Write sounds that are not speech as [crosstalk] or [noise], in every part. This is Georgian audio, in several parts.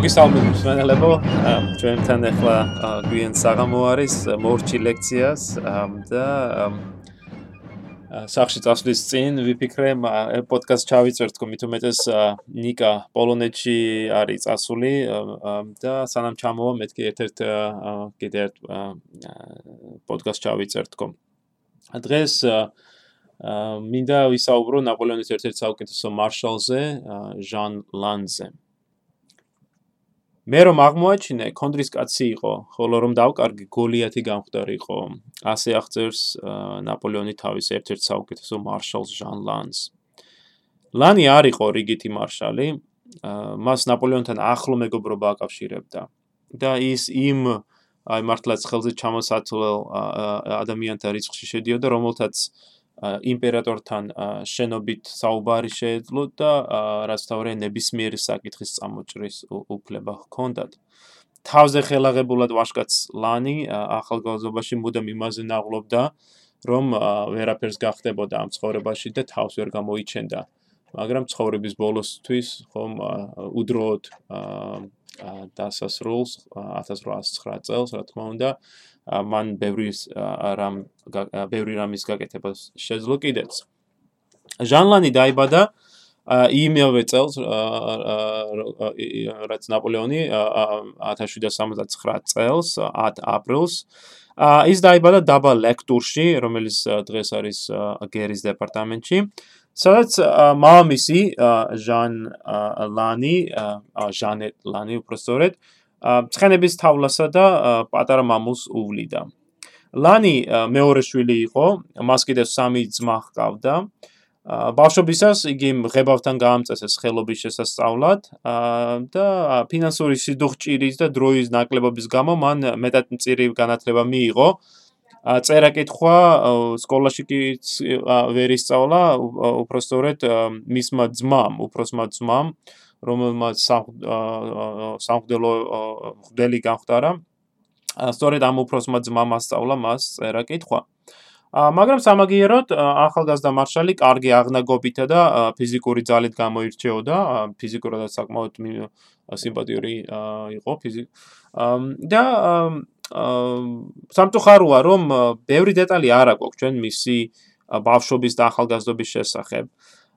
მოგესალმებით მსმენელებო ჩვენთან ახლა გვიან საღამო არის მორჩი ლექციას და სახში წასვლის წინ ვიფიქრე პოდკასტ ჩავიწერთ თქო მეტეს ნიკა პოლონეთში არის წასული და სანამ ჩამოვა მეთქი ერთ-ერთ კიდე ერთ პოდკასტ ჩავიწერთ თქო დღეს მინდა ვისაუბრო ნაპოლეონის ერთ-ერთ საუკეთესო მარშალზე ჟან ლანზე მე რომ აღმოაჩინე, კონდრის კაცი იყო, ხოლო რომ დავკარგი გოლიათი გამხდარიყო. ასე აღწერს ნაპოლეონი თავის ერთ-ერთ საუკეთესო მარშალს ჟან ლანს. ლანი არ იყო რიგითი მარშალი, მას ნაპოლეონთან ახლო მეგობრობა აკავშირებდა და ის იმ აი მართლაც ხელზე ჩამოსათვლელ ადამიანთა რიცხვში შედიოდა, რომელთაც იმპერატორთან შენობით საუბარი შეეძლო და რაც თავრე ნებისმიერი საკითხის წამოჭრის უფლება ჰქონდათ. თავზე ხელაღებულად ვაშკაც ლანი ახალგაზრდობაში მუდამ იმაზე ნაღლობდა, რომ ვერაფერს გახდებოდა ამ ცხოვრებაში და თავს ვერ გამოიჩენდა. მაგრამ ცხოვრების ბოლოსთვის ხომ უდროოდ დასასრულს 1809 წელს, რა თქმა უნდა, მან ბევრი რამ ბევრი რამის გაკეთებას შეძლო კიდეც. ჟანლანი დაიბადა იმავე წელს რაც ნაპოლეონი 1769 წელს 10 აპრილს ის დაიბადა დაბა ლექტურში, რომელიც დღეს არის გერის დეპარტამენტში. სადაც მამამისი ჟან ლანი, ჟანეტ ლანი უბრალოდ ცხენების თავლასა და პატარა მამულს უვლიდა. ლანი მეორე შვილი იყო, მას კიდევ სამი ძმა ჰყავდა. ბავშვობისას იგი ღებავთან გაამწესეს ხელობის შესასწავლად და ფინანსური სიდუხჭირის და დროის ნაკლებობის გამო მან მეტად მწირი განათლება მიიღო. წერა-კითხვა სკოლაში კი ვერ ისწავლა, უბრალოდ მისმა ძმამ, უფროსმა ძმამ რომელმაც სამხდელო ხდელი განხტარა. სწორედ ამ უფროსმა ძმამ ასწავლა მას წერა-კითხვა. მაგრამ სამაგიეროდ ახალგაზრდა მარშალი კარგი აღნაგობითა და ფიზიკური ძალით გამოირჩეოდა, ფიზიკურად საკმაოდ სიმპათიური იყო ფიზიკ და სამწუხაროა რომ ბევრი დეტალი არ აქვს ჩვენ მისი ბავშვობის და ახალგაზრდობის შესახებ.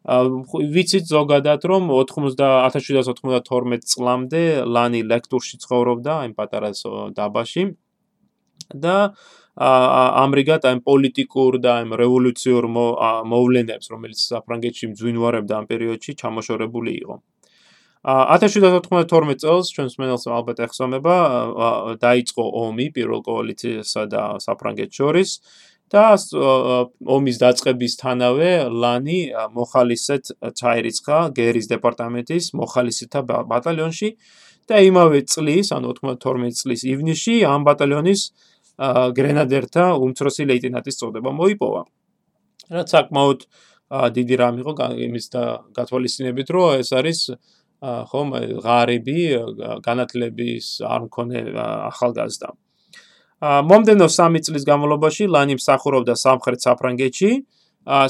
ვიცით ზოგადად რომ 1792 წლამდე ლანი ლექტურში ცხოვრობდა აი პატარა დაბაში და ამრიგად აი პოლიტიკურ და აი რევოლუციურ მოვლენებს რომელიც საფრანგეთში მძვინვარებდა ამ პერიოდში ჩამოშორებული იყო 1792 წელს ჩვენს მენელს ალბათ ეხსომება დაიწყო ომი პირველ კოალიციასა და საფრანგეთს შორის და ომის დაწყებისთანავე ლანი მოხალისეთ ჩაირიცხა გერის დეპარტამენტის მოხალისეთა ბატალიონში და იმავე წლის, ანუ 92 წლის ივნისში ამ ბატალიონის გრენადერთა უმცროსი ლეიტენანტის წოდება მოიპოვა. რაც საკმაოდ დიდი რამ იყო იმის და გათვალისწინებით, რომ ეს არის ხომ ღარიბი განათლების არ მქონე ახალგაზრდა. მომდენო 3 წლის განმავლობაში ლანი მსახურობდა სამხრეთ საფრანგეთში,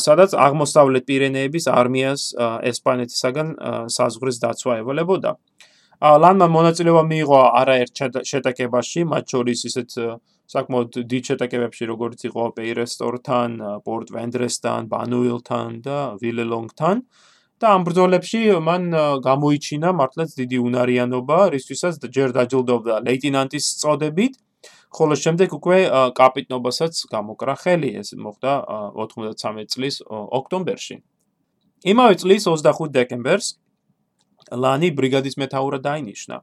სადაც აღმოსავლეთ პირენეების არმიას ესპანეთისაგან საზღვრის დაცვა ევალებოდა. ლანმა მონაწილეობა მიიღო არაერთ შეტაკებაში, მათ შორის ისეთ საკმაოდ დიდ შეტაკებებში, როგორც იყო პეირესტორთან, პორტ ვენდრესთან, ბანუილთან და ვილელონგთან. და ამ ბრძოლებში მან გამოიჩინა მართლაც დიდი უნარიანობა, რისთვისაც ჯერ დაჯილდოვდა ლეიტენანტის წოდებით. ხოლო შემდეგ უკვე კაპიტნობასაც გამოკრა ხელი ეს მოხდა 93 წლის ოქტომბერში. იმავე წლის 25 დეკემბერს ლანი ბრიგადის მეთაურად დაინიშნა.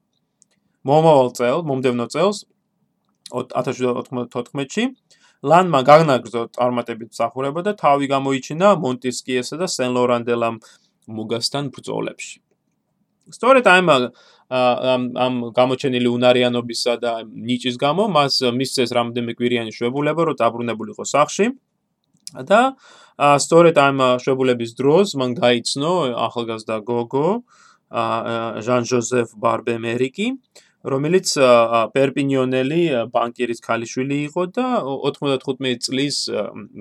მომავალ წელს, მომდევნო წელს 1794-ში ლანმა გაგნაგზო წარმატებით მსახურება და თავი გამოიჩინა მონტესკიესა და სენ-ლორან-დე-ლამ მუგასთან ბრძოლებში. სწორედ აი ამ ამ გამოჩენილი უნარიანობისა და ნიჭის გამო მას მისცეს რამდენიმე კვირიანი შვებულება, რომ დაბრუნებულიყო სახში. და სწორედ ამ შვებულების დროს მან გაიცნო ახალგაზრდა გოგო ჟან ჟოზეფ ბარბემერიკი, რომელიც პერპინიონელი ბანკირის ქალიშვილი იყო და 95 წლის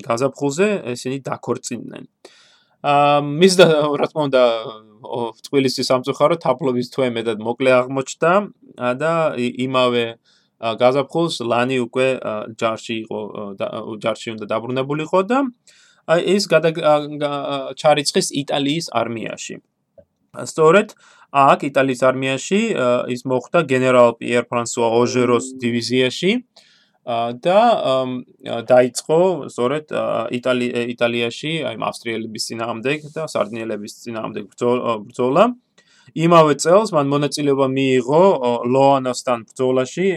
გაზაფხულზე ესენი დაქორწინდნენ. მის და რა თქმა უნდა თბილისის სამწუხარო თაფლობის თვე მეტად მოკლე აღმოჩნდა და იმავე გაზაფხულს ლანი უკვე ჯარში იყო ჯარში უნდა დაბრუნებულიყო და ეს ჩარიცხეს იტალიის არმიაში. სწორედ აქ იტალიის არმიაში ის მოხდა გენერალ პიერ ფრანსუა ოჟეროს დივიზიაში და დაიწყო სწორედ იტალიაში, აი ავსტრიელების ძინაამდე და სარდინელების ძინაამდე ბრძოლა. იმავე წელს მან მონაწილეობა მიიღო ლოანოსთან ბრძოლაში,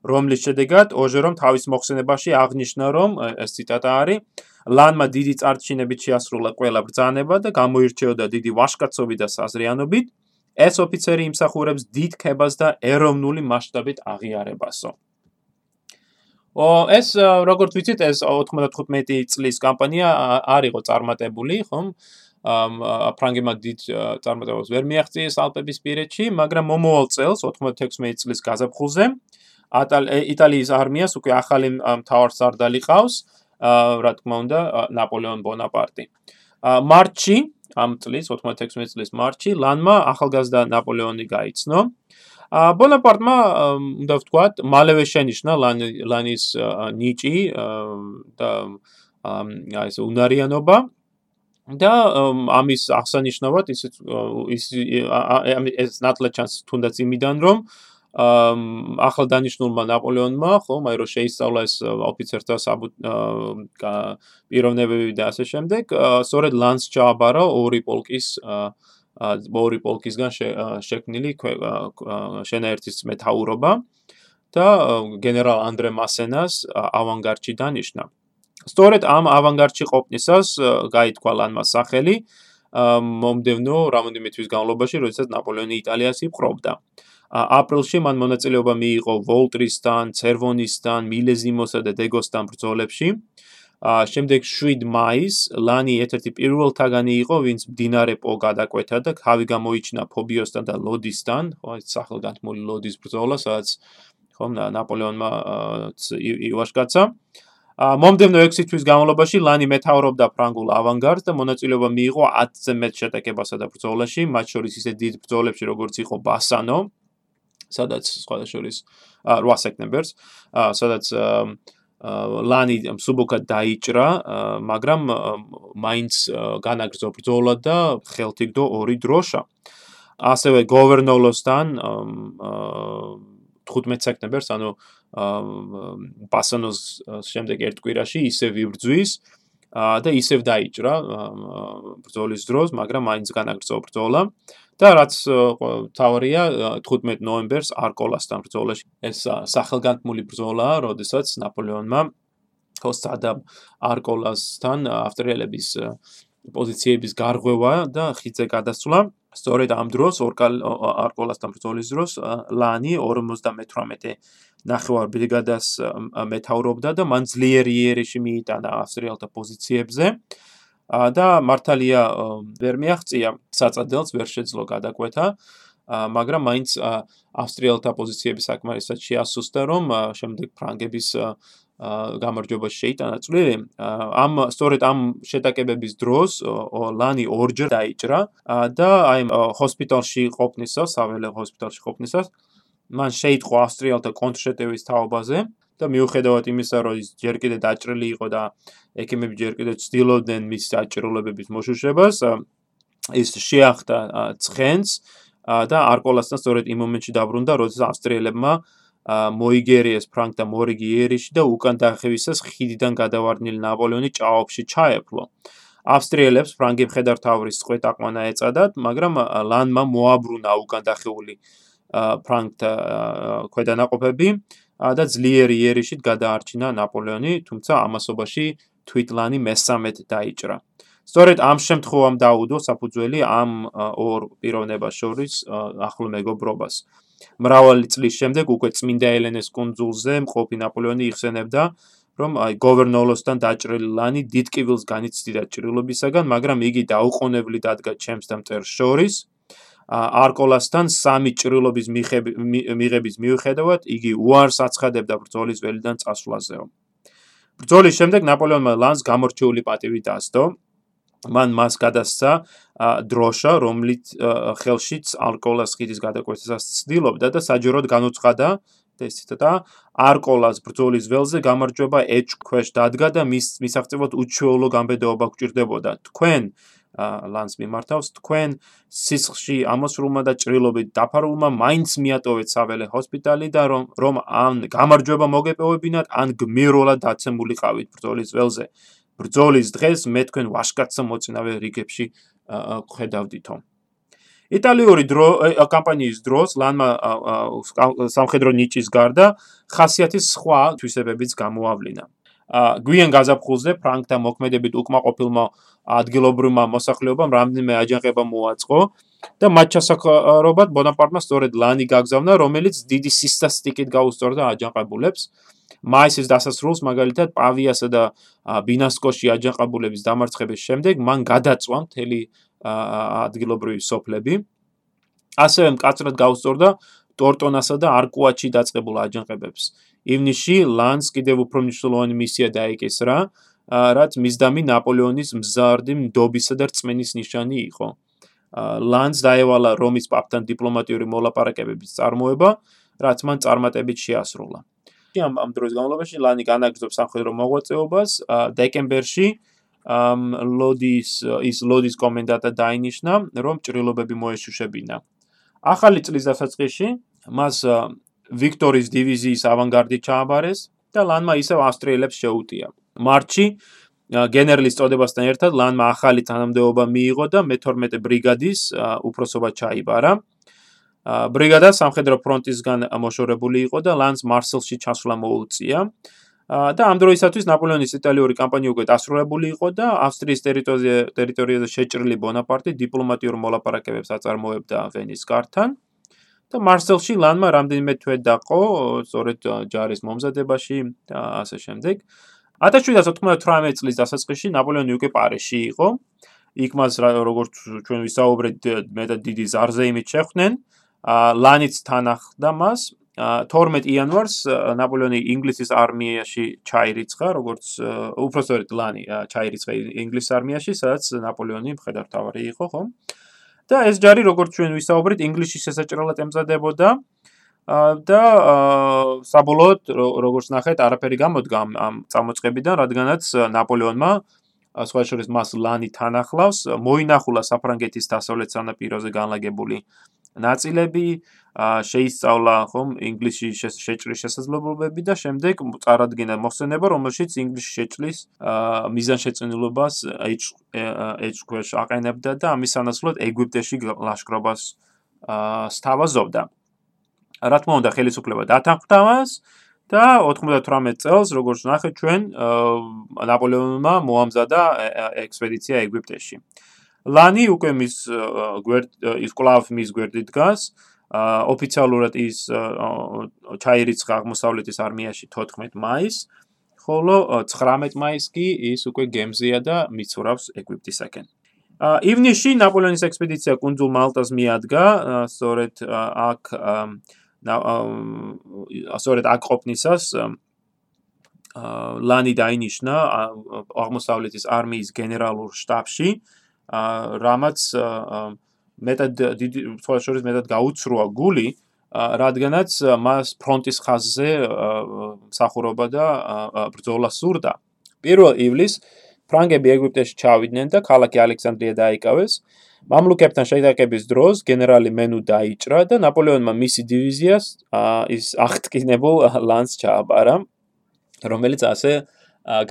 რომლის შედეგად ოჟერომ თავის მოხსენებაში აღნიშნა, რომ ეს ციტატა არის: ლანმა დიდი წარჩინებით შეასრულა ყველა ბრძანება და გამოირჩეოდა დიდი ვაშკაცობით და საზრიანობით. ეს ოფიცერი იმსახურებს დიდ ქებას და ეროვნული მასშტაბით აღიარებასო. ო ეს როგორც ვიცით ეს 95 წლის კამპანია არ იყო წარმატებული, ხომ? ა ფრანგებმა დიდ წარმატებას ვერ მიაღწიეს ალპების პირეთში, მაგრამ მომავალ წელს 96 წლის გაზაფხულზე იტალიის არმიას უკვე ახალი მთავარსარდალი ყავს, რა თქმა უნდა, ნაპოლეონ ბონაპარტი. მარტში, ამ წლის 96 წლის მარტში, ლანმა ახალგაზრდა ნაპოლეონი გაიცნო. ბონაპარტმა უნდა ვთქვათ, მალევე შენიშნა ლანის ნიჭი და აი ეს უნარიანობა. და ამის აღსანიშნავად ის ის ეს ნატლა ჩანს თუნდაც იმიდან რომ ახალ დანიშნულმა ნაპოლეონმა ხო მე რო შეისწავლა ეს ოფიცერთა პიროვნებები და ასე შემდეგ სწორედ ლანს ჩააბარა ორი პოლკის ორი პოლკისგან შექმნილი შენაერთის მეტაურობა და გენერალ ანდრე მასენას ავანგარდში დანიშნა სწორედ ამ ავანგარდში ყოფნისას გაითქვა ლანმა სახელი მომდევნო რამოდენიმე თვის განმავლობაში, როდესაც ნაპოლეონი იტალიას იპყრობდა. აპრილში მან მონაწილეობა მიიღო ვოლტრისთან, ცერვონისთან, მილეზიმოსა და დეგოსთან ბრძოლებში. შემდეგ 7 მაისს ლანი ერთ-ერთი პირველთაგანი იყო, ვინც დინარე პო გადაკვეთა და ხავი გამოიჩინა ფობიოსთან და ლოდისთან, ხო, სახელგანთმული ლოდის ბრძოლა, სადაც ხომ ნაპოლეონმა ივაშკაცა. მომდევნო 6 თვის განმავლობაში ლანი მეთაურობდა ფრანგულ ავანგარდს და მონაწილეობა მიიღო 10-ზე მეტ შეტაკებასა და ბრძოლაში, მათ შორის ისე დიდ ბრძოლებში, როგორც იყო ბასანო, სადაც სხვა შორის 8 სექტემბერს, სადაც ლანი მსუბუქად დაიჭრა, მაგრამ მაინც განაგრძო ბრძოლა და ხელთიგდო ორი დროშა. ასევე გოვერნოლოსთან 15 სექტემბერს, ანუ ბასანოს შემდეგ ერთ კვირაში ისე ვიბრძვის და ისევ დაიჭრა ბრძოლის დროს, მაგრამ მაინც განაგრძო ბრძოლა და რაც თავარია 15 ნოემბერს არკოლასთან ბრძოლაში ეს სახელგანთმული ბრძოლაა, როდესაც ნაპოლეონმა ხოსადა არკოლასთან ავსტრიელების პოზიციების გარღვევა და ხიძე გადასვლა. სწორედ ამ დროს არკოლასთან ბრძოლის დროს ლანი 58 ნახევარ ბრიგადას მეთაურობდა და მან ძლიერი იერიში მიიტანა ავსტრიელთა პოზიციებზე. და მართალია ვერ მიაღწია საწადელს ვერ შეძლო გადაკვეთა. მაგრამ მაინც ავსტრიელთა პოზიციები საკმარისად შეასუსტა რომ შემდეგ ფრანგების გამარჯვებას შეიტანა წვლილი ამ სწორედ ამ შეტაკებების დროს ლანი ორჯერ დაიჭრა. და აი ჰოსპიტალში ყოფნისას საველე ჰოსპიტალში ყოფნისას მან შეიტყო ავსტრიელთა კონტრშეტევის თაობაზე და მიუხედავად იმისა, რომ ის ჯერ კიდე დაჭრილი იყო და ექიმები ჯერ კიდე ცდილობდნენ მის დაჭრულებების მოშუშებას, ის შეახდა ცხენს და არკოლასთან სწორედ იმ მომენტში დაბრუნდა, როდესაც ავსტრიელებმა მოიგერიეს ფრანკ და მორიგი ერიში და უკან დახევისას ხიდიდან გადავარდნილი ნაპოლეონი ჭაობში ჩაეფლო. ავსტრიელებს ფრანგი მხედართავრის წყვეტაყვანა ეწადათ, მაგრამ ლანმა მოაბრუნა უკან დახეული ფრანკთა ქვედანაყოფები და ძლიერი იერიშით გადაარჩინა ნაპოლეონი, თუმცა ამასობაში თვითლანი მესამედ დაიჭრა. სწორედ ამ შემთხვევამ დაუდო საფუძველი ამ ორ პიროვნებას შორის ახლო მეგობრობას. მრავალი წლის შემდეგ უკვე წმინდა ელენეს კონძულზე მყოფი ნაპოლეონი იხსენებდა, რომ აი გოვერნოლოსთან დაჭრილი ლანი დიდ კივილს განიცდიდა ჭრილობისაგან, მაგრამ იგი დაუყოვნებლი დადგა ჩემს და მტერს შორის. არკოლასთან სამი ჭრილობის მიღების მიუხედავად იგი უარს აცხადებდა ბრძოლის ველიდან წასვლაზეო. ბრძოლის შემდეგ ნაპოლეონმა ლანს გამორჩეული პატივი დასდო. მან მას გადასცა დროშა, რომლით ხელშიც ალკოჰოლის ხიდის გადაკვეთას ცდილობდა და საჯაროდ განუცხადა ეს ციტატა არკოლას ბრძოლის ველზე გამარჯვება ეჭ ქვეშ დადგა და მის მისაღწევად უჩვეულო გამბედაობა გჭირდებოდა თქვენ ლანს მიმართავს თქვენ სისხლში ამოსრულმა და ჭრილობით დაფარულმა მაინც მიატოვეთ საველე ჰოსპიტალი და რომ რომ ან გამარჯვება მოგეპოვებინათ ან გმირულად დაცემულიყავით ბრძოლის ველზე ბრძოლის დღეს მე თქვენ ვაშკაცო მოწინავე რიგებში ხედავდითო. იტალიური დრო კამპანიის დროს ლანმა სამხედრო ნიჭის გარდა ხასიათის სხვა თვისებებიც გამოავლინა. გვიან გაზაფხულზე ფრანკთა მოქმედებით უკმაყოფილმა ადგილობრივმა მოსახლეობამ რამდენიმე აჯანყება მოაწყო და მათ ჩასაქრობად ბონაპარტმა სწორედ ლანი გაგზავნა, რომელიც დიდი სისტასტიკით გაუსწორდა აჯანყებულებს. მაისის დასასრულს მაგალითად პავიასა და ბინასკოში აჯანყებულების დამარცხების შემდეგ მან გადაწვა მთელი ადგილობრივი სოფლები. ასევე მკაცრად გაუსწორდა ტორტონასა და არკუაჩი დაწყებულ აჯანყებებს. ივნისში ლანს კიდევ უფრო მნიშვნელოვანი მისია დაეკისრა, რაც მისდამი ნაპოლეონის მზარდი ნდობისა და რწმენის ნიშანი იყო. ლანს დაევალა რომის პაპთან დიპლომატიური მოლაპარაკებების წარმოება, რაც მან წარმატებით შეასრულა. ამ ამ დროის განმავლობაში ლანი განაგრძობს სამხედრო მოღვაწეობას დეკემბერში ამ ლოდის ის ლოდის კომენდანტა დაინიშნა რომ ჭრილობები მოეშუშებინა. ახალი წლის დასაწყისში მას ვიქტორის დივიზიის ავანგარდი ჩააბარეს და ლანმა ისევ ავსტრიელებს შეუტია. მარტში გენერლის წოდებასთან ერთად ლანმა ახალი თანამდებობა მიიღო და მე-12 ბრიგადის უფროსობა ჩაიბარა ბრიგადა სამხედრო ფრონტისგან მოშორებული იყო და ლანს მარსელში ჩასვლა მოუწია. და ამ დროისათვის ნაპოლეონის იტალიური კამპანია უკვე დასრულებული იყო და ავსტრიის ტერიტორიაზე შეჭრილი ბონაპარტი დიპლომატიურ მოლაპარაკებებს აწარმოებდა ვენის კართან. და მარსელში ლანმა რამდენიმე თვე დაყო, სწორედ ჯარის მომზადებაში და ასე შემდეგ. 1798 წლის დასაწყისში ნაპოლეონი უკვე პარიზში იყო. იქ მას როგორც ჩვენ ვისაუბრეთ, მეტად დიდი ზარზეიმით შეხვდნენ. ლანიც თანახდა მას. 12 იანვარს ნაპოლეონი ინგლისის არმიაში ჩაირიცხა როგორც უბრალოდ ლანი ჩაირიცხა ინგლისის არმიაში სადაც ნაპოლეონი მხედართმთავარი იყო ხო და ეს ჯარი როგორც ჩვენ ვისაუბრეთ ინგლისში შესაჭრელად ემზადებოდა. და საბოლოოდ როგორც ნახეთ არაფერი გამოდგა ამ წამოწყებიდან რადგანაც ნაპოლეონმა სხვა შორის მას ლანი თანახლავს მოინახულა საფრანგეთის დასავლეთ სანაპიროზე განლაგებული ნაწილები შეისწავლა ხომ ინგლისში შეჭრის შესაძლებლობები და შემდეგ წარადგინა მოხსენება რომელშიც ინგლისში შეჭრის მიზანშეწინილობას ეჭქვეშ აყენებდა და ამის სანაცვლოდ ეგვიპტეში ლაშქრობას სთავაზობდა. რა თქმა უნდა ხელისუფლება დათანხმდა მას და 98 წელს როგორც ნახეთ ჩვენ ნაპოლეონმა მოამზადა ექსპედიცია ეგვიპტეში ლანი უკვე მის გვერდ ის კლავ მის გვერდით დგას. ოფიციალურად ის ჩაირიცხა აღმოსავლეთის არმიაში 14 მაისს. ხოლო 19 მაისს კი ის უკვე გემზია და მიცურავს ეგვიპტისაკენ. ივნისში ნაპოლეონის ექსპედიცია კუნძულ მალტას მიადგა. სწორედ აქ სწორედ აქ ყოფნისას ლანი დაინიშნა აღმოსავლეთის არმიის გენერალურ შტაბში რამაც მეტად დიდი თვალშორის მეტად გაუცროა გული რადგანაც მას ფრონტის ხაზზე მსახურობა და ბრძოლა სურდა. 1 ივლისს ფრანგები ეგვიპტეში ჩავიდნენ და ქალაქი ალექსანდრია დაიკავეს. მამლუქებთან შეიტაკების დროს გენერალი მენუ დაიჭრა და ნაპოლეონმა მისი დივიზიას ის აღტკინებულ ლანს ჩააბარა, რომელიც ასე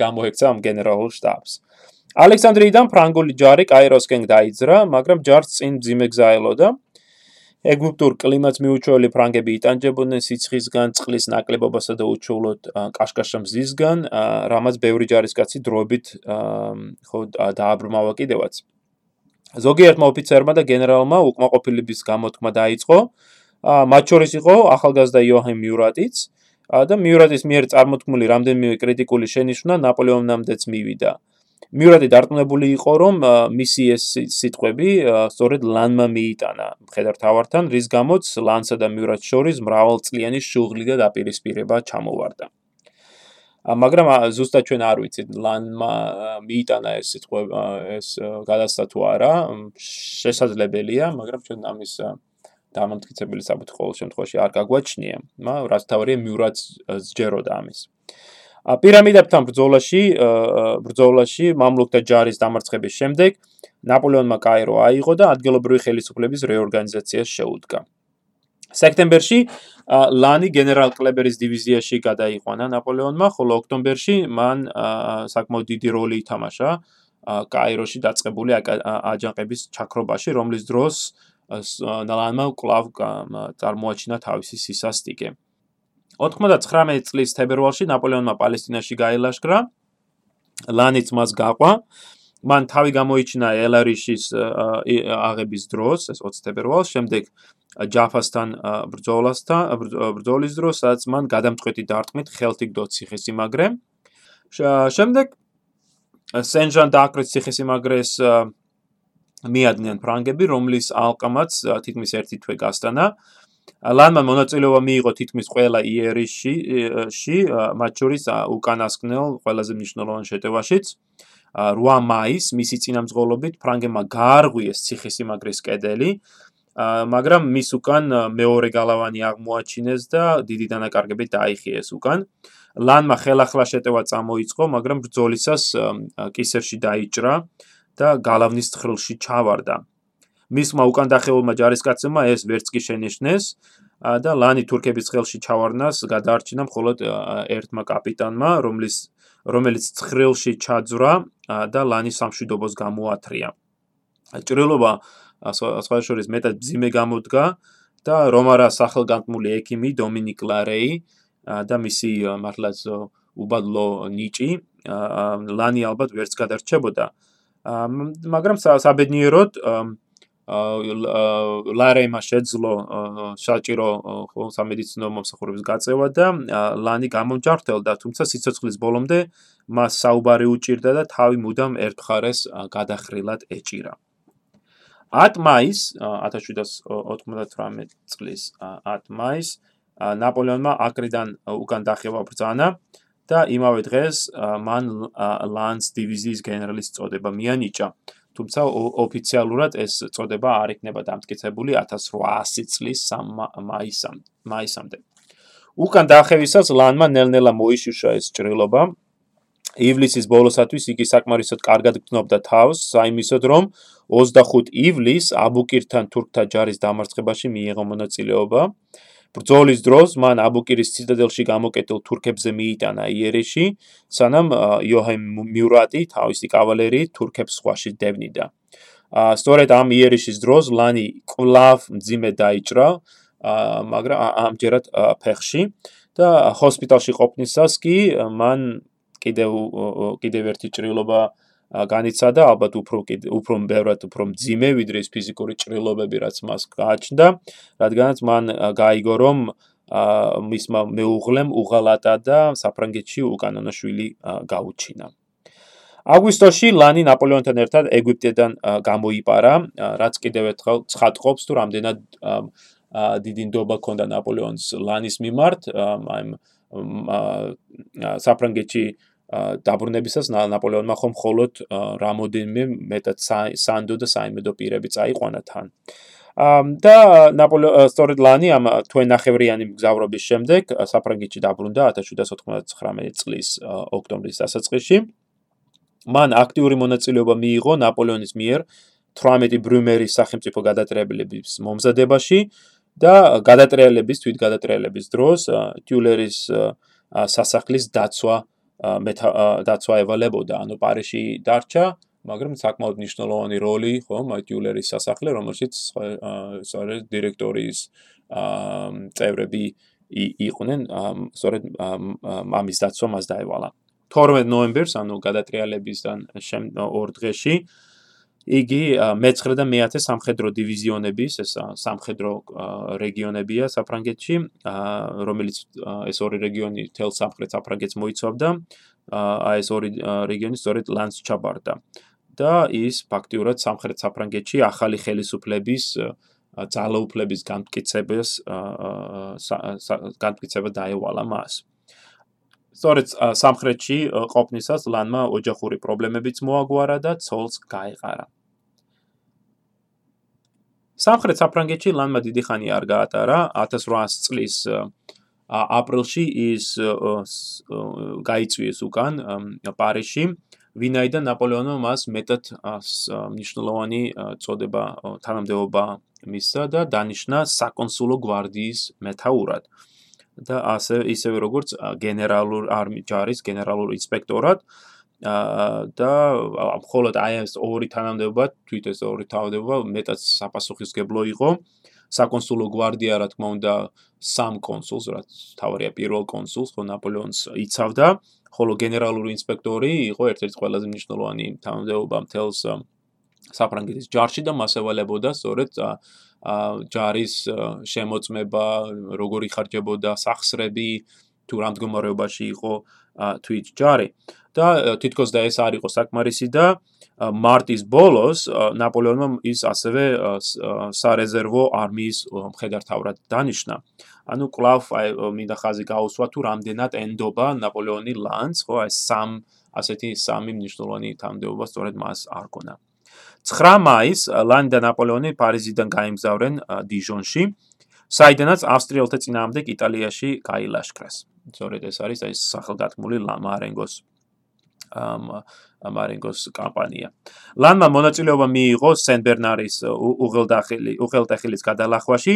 გამოექცა ამ გენერალურ შტაბს. ალექსანდრიიდან ფრანგული ჯარი კაიროსკენ დაიძრა, მაგრამ ჯარს წინ ძიმე გზაელოდა. ეგვიპტურ კლიმატს მიუჩვეული ფრანგები იტანჯებოდნენ სიცხისგან, წყლის ნაკლებობასა და უჩვეულოდ კაშკაშა მზისგან, რამაც ბევრი ჯარისკაცი დროებით ხო დააბრმავა კიდევაც. ზოგიერთმა ოფიცერმა და გენერალმა უკმაყოფილების გამოთქმა დაიწყო. მათ შორის იყო ახალგაზრდა იოჰან მიურატიც და მიურატის მიერ წარმოთქმული რამდენიმე კრიტიკული შენიშვნა ნაპოლეონამდეც მივიდა. მიურატი დარწმუნებული იყო, რომ მისი ეს სიტყვები სწორედ ლანმა მიიტანა მხედართავართან, რის გამოც ლანსა და მიურატს შორის მრავალწლიანი შუღლი და დაპირისპირება ჩამოვარდა. მაგრამ ზუსტად ჩვენ არ ვიცით ლანმა მიიტანა ეს სიტყვა ეს გადასცა თუ არა შესაძლებელია მაგრამ ჩვენ ამის დამამტკიცებელი საბუთი ყოველ შემთხვევაში არ გაგვაჩნია მაგრამ რაც თავია მიურად სჯეროდა ამის ა პირამიდებთან ბრძოლაში ბრძოლაში მამლუქთა ჯარის დამარცხების შემდეგ ნაპოლეონმა კაირო აიღო და ადგილობრივი ხელისუფლების რეორგანიზაციას შეუდგა სექტემბერში ლანი გენერალ კლებერის დივიზიაში გადაიყვანა ნაპოლეონმა, ხოლო ოქტომბერში მან საკმაოდ დიდი როლი ითამაშა კაიროში დაწყებული აჯანყების ჩაქრობაში, რომლის დროს ლანმა კლავ წარმოაჩინა თავისი სისასტიკე. 99 წლის თებერვალში ნაპოლეონმა პალესტინაში გაილაშქრა. ლანიც მას გაყვა. მან თავი გამოიჩინა ელარიშის აღების დროს, ეს 20 თებერვალს, შემდეგ ჯაფასთან ბრძოლასთან ბრძოლის დროს სადაც მან გადამწყვეტი დარტყმით ხელთიგდო ციხესიმაგრე შემდეგ სენჟან დააკრეთ ციხესიმაგრეს მიადგნენ ფრანგები რომლის ალყამაც თითქმის ერთი თვე გასტანა ლანმა მონაწილეობა მიიღო თითქმის ყველა იერიში ში მათ შორის უკანასკნელ ყველაზე მნიშვნელოვან შეტევაშიც 8 მაისს მისი წინამძღოლობით ფრანგებმა გაარღვიეს ციხესიმაგრის კედელი მაგრამ მის უკან მეორე გალავანი აღმოაჩინეს და დიდი დანაკარგებით დაიხიეს უკან. ლანმა ხელახლა შეტევა წამოიწყო, მაგრამ ბრძოლისას კისერში დაიჭრა და გალავნის ხრილში ჩავარდა. მისმა უკან დახეულმა ჯარისკაცებმა ეს ვერც კი შენიშნეს და ლანი თურქების ხელში ჩავარნას გადაარჩინა მხოლოდ ერთმა კაპიტანმა, რომლის რომელიც ხრილში ჩაძვრა და ლანის სამშვიდობოს გამოათრია. ჭრილობა სხვა შორის მეტად ძიმე გამოდგა და რომარა სახელგანთმული ექიმი დომინიკ ლარეი და მისი მართლაც უბადლო ნიჭი ლანი ალბათ ვერც გადარჩებოდა მაგრამ საბედნიეროდ ლარეიმა შეძლო საჭირო სამედიცინო მომსახურების გაწევა და ლანი გამომჯარდელდა თუმცა სიცოცხლის ბოლომდე მას საუბარი უჭირდა და თავი მუდამ ერთხარეს გადახრილად ეჭირა 10 მაისს 1798 წლის 10 მაისს ნაპოლეონმა აკრიდან უკან დახევა ბრძანა და იმავე დღეს მან ლანს დივიზიის გენერალის წოდება მიანიჭა. თუმცა ოფიციალურად ეს წოდება არ იქნება დამტკიცებული 1800 წლის 3 მაისამდე. უკან დახევისას ლანმა ნელ-ნელა მოიშუშა ეს ჭრილობა. ივლისის ბოლოსათვის იგი საკმარისოდ კარგად გრძნობდა თავს, საიმისოდ რომ 25 ივლისს აბუკირთან თურქთა ჯარის დამარცხებაში მიიღო მონაწილეობა. ბრძოლის დროს მან აბუკირის ციტადელში გამოკეტილ თურქებზე მიიტანა იერიში, სანამ იოჰემ მიურატი თავისი კავალერიით თურქებს სხვაში დევნიდა. სწორედ ამ იერიშის დროს ლანი კლავ მძიმე დაიჭრა, მაგრამ ამჯერად ფეხში და ჰოსპიტალში ყოფნისას კი მან კიდევ კიდევ ერთი ჭრილობა განიცადა ალბათ უფრო უფრო ბევრად უფრო მძიმე ვიდრე ის ფიზიკური ჭრილობები რაც მას გააჩნდა რადგანაც მან გაიგო რომ მისმა მეუღლემ უღალატა და საფრანგეთში უკანონო შვილი გაუჩინა. აგვისტოში ლანი ნაპოლეონთან ერთად ეგვიპტედან გამოიპარა რაც კიდევ ერთხელ ცხადყოფს თუ რამდენად დიდი ნდობა ჰქონდა ნაპოლეონს ლანის მიმართ აი საფრანგეთში დაბრუნებისას ნაპოლეონმა ხომ მხოლოდ რამოდენმე მეტად სანდო და საიმედო პირები წაიყვანა თან. და ნაპოლეონ სწორედ ლანი ამ თვენახევრიანი მგზავრობის შემდეგ საფრანგეთში დაბრუნდა 1799 წლის ოქტომბრის დასაწყისში. მან აქტიური მონაწილეობა მიიღო ნაპოლეონის მიერ 18 ბრუმერის სახელმწიფო გადატრიალების მომზადებაში და გადატრიალების თვით გადატრიალების დროს ტიულერის სასახლის დაცვა დაცვა ევალებოდა, ანუ პარიში დარჩა, მაგრამ საკმაოდ მნიშვნელოვანი როლი, ხო, მატიულერის სასახლე, რომელშიც სწორედ დირექტორის წევრები იყვნენ, სწორედ ამის დაცვა მას დაევალა. 12 ნოემბერს, ანუ გადატრიალებისგან ორ დღეში, იგი მე-9 და მე-10 სამხედრო დივიზიონების, ეს სამხედრო რეგიონებია საფრანგეთში, რომელიც ეს ორი რეგიონი თელ სამხრეთ საფრანგეთს მოიცავდა, აი ეს ორი რეგიონი სწორედ ლანს ჩაბარდა. და ის ფაქტიურად სამხრეთ საფრანგეთში ახალი ხელისუფლების ძალაუფლების განმტკიცებას განმტკიცება დაევალა მას. სწორედ სამხრეთში ყოფნისას ლანმა ოჯახური პრობლემებიც მოაგვარა და ცოლს გაეყარა. სამხრეთ საფრანგეთში ლანმა დიდი ხანი არ გაატარა. 1800 წლის აპრილში ის გაიწვიეს უკან პარიზში. ვინაიდან ნაპოლეონმა მას მეტად მნიშვნელოვანი წოდება თანამდებობა მისცა და დანიშნა საკონსულო გვარდიის მეთაურად და ასე ისევე როგორც გენერალურ არმი ჯარის გენერალურ ინსპექტორად და მხოლოდ აი ეს ორი თანამდებობა თვითონ ორი თანამდებობა მეტად საპასუხისგებლო იყო. საკონსულო გვარდია რა თქმა უნდა სამ კონსულს რაც თავარია პირველ კონსულს ხო ნაპოლეონს იცავდა. ხოლო გენერალური ინსპექტორი იყო ერთ-ერთი ყველაზე მნიშვნელოვანი თანამდებობა მთელს საფრანგეთის ჯარში და მას ევალებოდა სწორედ ჯარის შემოწმება როგორი ხარჯებოდა სახსრები თუ რამ მდგომარეობაში იყო თვით ჯარი და თითქოს და ეს არ იყო საკმარისი და მარტის ბოლოს ნაპოლეონმა ის ასევე სარეზერვო არმიის მხედართავად დანიშნა. ანუ კლავ აი მინდა ხაზი გაუსვა თუ რამდენად ენდობა ნაპოლეონი ლანს, ხო, აი სამ ასეთი სამი მნიშვნელოვანი თანამდებობა სწორედ მას არ ქონა. 9 მაისს ლანი და ნაპოლეონი პარიზიდან გაემგზავრენ დიჟონში, საიდანაც ავსტრიელთა წინააღმდეგ იტალიაში გაილაშქრეს. სწორედ ეს არის აი სახელგათმული ლამარენგოს ამ ამარენგოს კამპანია. ლანმა მონაწილეობა მიიღო სენ-ბერნარის უღელდახილი უღელტეხილის გადალახვაში,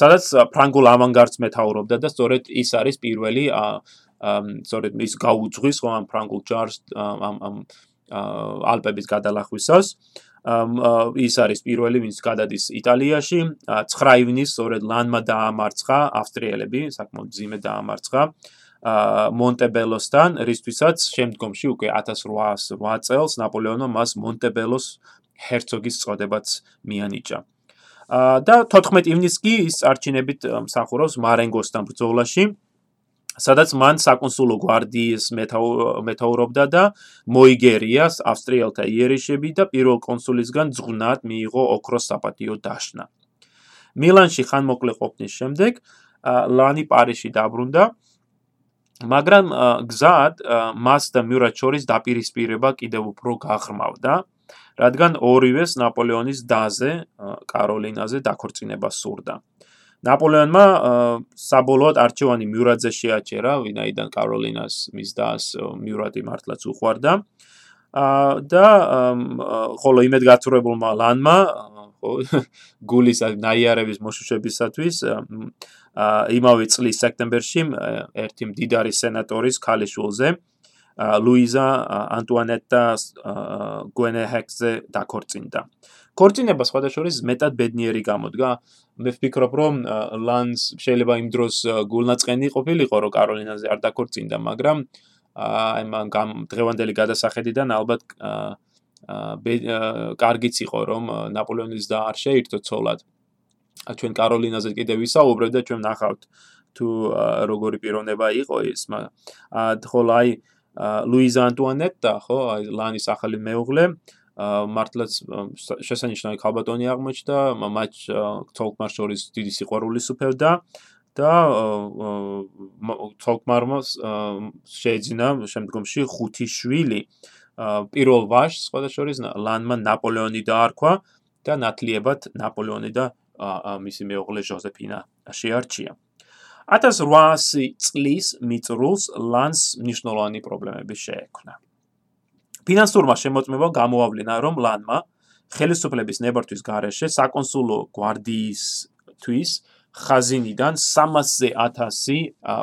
სადაც ფრანგულ ავანგარდს მეთაურობდა და სწორედ ის არის პირველი ამ სწორედ ის გაუძღვის ხო ამ ფრანგულ ჯარს ამ ამ ალპების გადალახვისას. ის არის პირველი, ვინც გადადის იტალიაში. 9 ივნის სწორედ ლანმა დაამარცხა ავსტრიელები, საკმაოდ ძიმე დაამარცხა. მონტებელოსთან, რისთვისაც შემდგომში უკვე 1808 წელს ნაპოლეონმა მას მონტებელოს ჰერცოგის წოდებაც მიანიჭა. და 14 ივნის კი ის არჩინებით მსახურობს მარენგოსთან ბრძოლაში. სადაც მან საკონსულო გვარდიის მეთაურობდა და მოიგერიას ავსტრიელთა იერიშები და პირველ კონსულისგან ძღვნად მიიღო ოქროს საპატიო დაშნა. მილანში ხანმოკლე ყოფნის შემდეგ ლანი პარიზში დაბრუნდა მაგრამ გზად მას და მიურატ შორის დაპირისპირება კიდევ უფრო გაღრმავდა, რადგან ორივეს ნაპოლეონის დაზე, კაროლინაზე დაქორწინება სურდა. ნაპოლეონმა საბოლოოდ არჩევანი მიურატზე შეაჩერა, ვინაიდან კაროლინას მის დას მიურატი მართლაც უყვარდა. და ხოლო იმედგაცრუებულმა ლანმა ხო გულის ნაიარების მოშუშებისათვის იმავე წლის სექტემბერში ერთი მდიდარი სენატორის ქალიშვილზე ლუიზა ანტუანეტა გუენეჰექსზე დაქორწინდა. ქორწინება სხვადასხვა მეტად ბედნიერი გამოდგა. მე ვფიქრობ, რომ ლანს შეიძლება იმ დროს გულნაწყენი ყოფილიყო, რომ კაროლინაზე არ დაქორწინდა, მაგრამ აი მან დღევანდელი გადასახედიდან ალბათ კარგიც იყო, რომ ნაპოლეონის და არ შეირთო ცოლად. ჩვენ კაროლინაზე კიდე ვისაუბრებ და ჩვენ ნახავთ თუ როგორი პიროვნება იყო ის მაგრამ ხოლო აი ლუიზა ანტუანეტა ხო აი ლანის ახალი მეუღლე მართლაც შესანიშნავი ქალბატონი აღმოჩნდა მათ თოლკმარ შორის დიდი სიყვარული სუფევდა და თოლკმარმა შეეძინა შემდგომში ხუთი შვილი პირველ ვაშს სხვადასხვა ლანმა ნაპოლეონი დაარქვა და ნათლიებად ნაპოლეონი და მისი მეუღლე ჟოზეფინა შეარჩია. 1800 წლის მიწრულს ლანს ნიშნულოვანი პრობლემები შეექმნა. ფინანსურმა შემოწმებამ გამოავლინა, რომ ლანმა ხელისუფლების ნებართვის გარეშე საკონსულო გვარდიისთვის ხაზინიდან 300-ზე 1000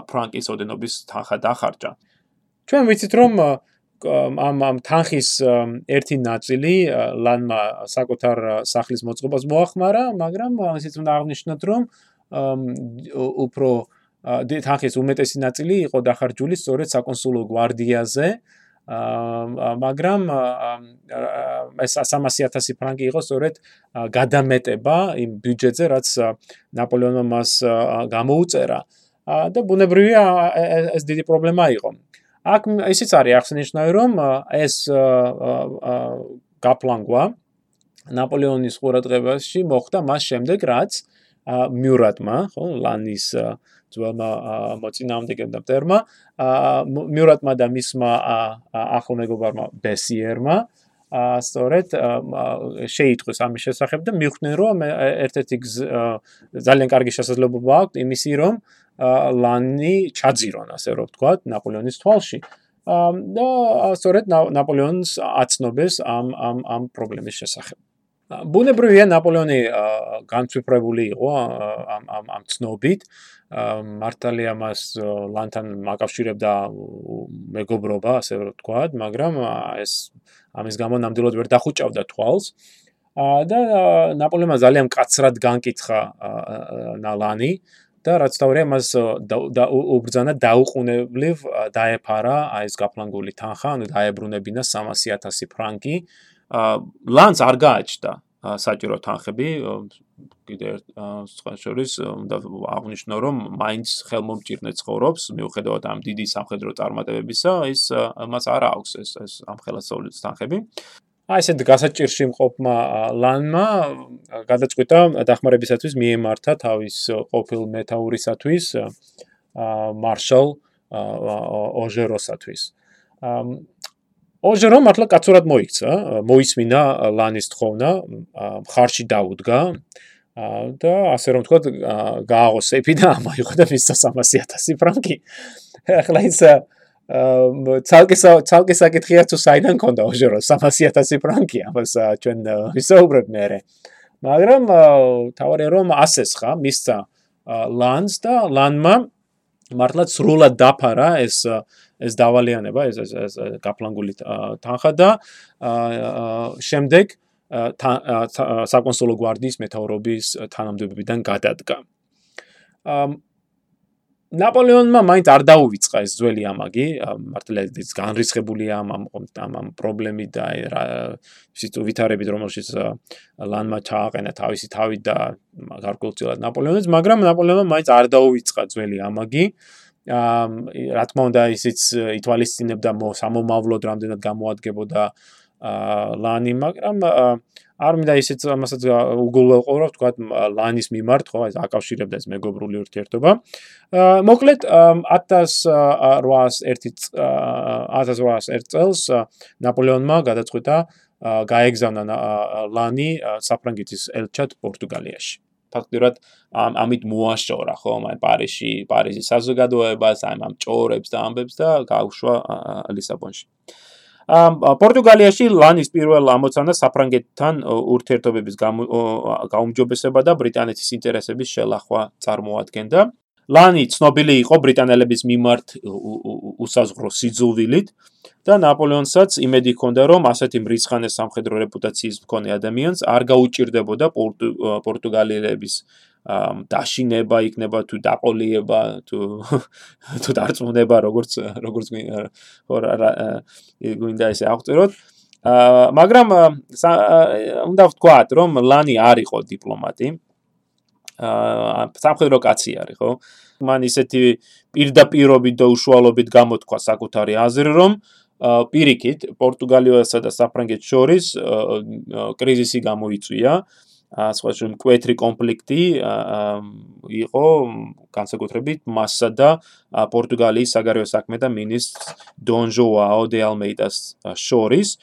ფრანკის ოდენობის თანხა დახარჯა. ჩვენ ვიცით, რომ ამ ამ თანხის ერთი ნაწილი ლანმა საკუთარ სახლის მოწყობას მოახმარა, მაგრამ ისიც უნდა აღნიშნოთ, რომ უფრო თანხის უმეტესი ნაწილი იყო დახარჯული სწორედ საკონსულო გვარდიაზე. მაგრამ ეს 300.000 ფრანკი იყო სწორედ გადამეტება იმ ბიუჯეტზე, რაც ნაპოლეონმა მას გამოუწერა. და ბუნებრივია ეს დიდი პრობლემა იყო. აქ ისიც არის აღსანიშნავი რომ ეს გაპლანგვა ნაპოლეონის ყურადღებაში მოხდა მას შემდეგ რაც მიურატმა, ხო, ლანის ძველმა მოწინააღმდეგემ და მიურატმა და მისმა ახლომეგობარმა ბესიერმა. ა სწორედ შეიტყვის ამის შესახებ და მიხვდნენ რომ ერთ-ერთი ძალიან კარგი შესაძლებლობა აქვს იმისი რომ ლანი ჩაძირონ ასე რომ ვთქვა ნაპოლეონის თვალში. და სწორედ ნაპოლეონს აცნობეს ამ ამ ამ პრობლემის შესახებ. ბუნებრივია ნაპოლეონი განცვიფრებული იყო ამ ამ ამ ცნობით მართალია მას ლანთან მაკავშირებდა მეგობრობა ასე რომ ვთქვა მაგრამ ეს ამის გამო ნამდვილად ვერ დახუჭავდა თვალს და ნაპოლეონმა ძალიან კაცრად განკითხა ნალანი და რაც თავია მას და უბრძანა დაუყუნებლივ დაეფარა აი ეს გაფლანგული თანხა, ანუ დაებრუნებინა 300.000 ფრანკი. ლანს არ გააჩნდა საჭირო თანხები, კიდე სხვა შორის უნდა აღნიშნო რომ მაინც ხელმომჭირნე ცხოვრობს მიუხედავად ამ დიდი სამხედრო წარმატებებისა, ის მას არ აქვს ეს ეს ამ ხელასწაულის თანხები. აი ესეთ გასაჭირში მყოფმა ლანმა გადაწყვიტა დახმარებისათვის მიემართა თავის ყოფილ მეტაურისათვის მარშალ ოჟეროსათვის. ოჟერო მართლა კაცურად მოიქცა, მოისმინა ლანის თხოვნა, ხარში დაუდგა. და ასე რომ ვთქვა, გააღოსეფი და ამაიღო და მის 300.000 ფრანკი. ახლა ის ცალკე ცალკე საკითხია თუ საიდან კონდა ოჟერო 300000 ფრანკი ამას ჩვენ ვისაუბრებ მე მაგრამ თავარი რომ ასეს ხა მისცა ლანს და ლანმა მართლაც სრულად დაფარა ეს ეს დავალიანება ეს ეს გაფლანგული თანხა და შემდეგ საკონსულო გვარდიის მეთაურობის თანამდებობიდან გადადგა ნაპოლეონმა მაინც არ დაუვიწყა ეს ძველი ამაგი, მართლა ის განრისხებულია ამ ამ ამ პრობლემით და ისიც ვითარებით რომელშიც ლანმა ჩააყენა თავისი თავი და გარკვეულწილად ნაპოლეონიც, მაგრამ ნაპოლეონმა მაინც არ დაუვიწყა ძველი ამაგი. აა რა თქმა უნდა ისიც ითვალისწინებდა სამომავლოდ რამდენად გამოადგებოდა ლანი, მაგრამ არ მინდა ისიც ამასაც უგულველყო, თქვა ლანის მიმართ, ხო, ეს აკავშირებდა ეს მეგობრული ურთიერთობა. მოკლედ 1801 1801 წელს ნაპოლეონმა გადაწყვიტა გაეგზავნა ლანი საფრანგეთის ელჩად პორტუგალიაში. ფაქტობრივად ამით მოაშორა ხო, მე პარიზში, პარიზის საზოგადოებას, აი ამ ჭორებს და ამბებს და გაუშვა ლისაბონში. პორტუგალიაში ლანის პირველ ამოცანა საფრანგეთთან ურთიერთობების გაუმჯობესება და ბრიტანეთის ინტერესების შელახვა წარმოადგენდა. ლანი ცნობილი იყო ბრიტანელების მიმართ უსაზღვრო სიძულვილით და ნაპოლეონსაც იმედი ჰქონდა, რომ ასეთი მრიცხანე სამხედრო რეპუტაციის მქონე ადამიანს არ გაუჭirdებოდა პორტუგალიელების დაშინება იქნება თუ დაყოლიება თუ [laughs] თუ დარწმუნება როგორც როგორც გვინდა ესე აღწეროთ. აა მაგრამ უნდა ვთქვათ რომ ლანი არ იყო დიპლომატი სამხედრო კაცი არის ხო? მან ისეთი პირდაპირობით და უშუალობით გამოთქვა საკუთარი აზრი რომ პირიქით პორტუგალიასა და საფრანგეთს შორის კრიზისი გამოიწვია. სხვა შენ კვეთრი კონფლიქტი იყო განსაკუთრებით მასსა და პორტუგალიის საგარეო საქმეთა მინისტრ დონ ჟოაო დე ალმეიდას შორის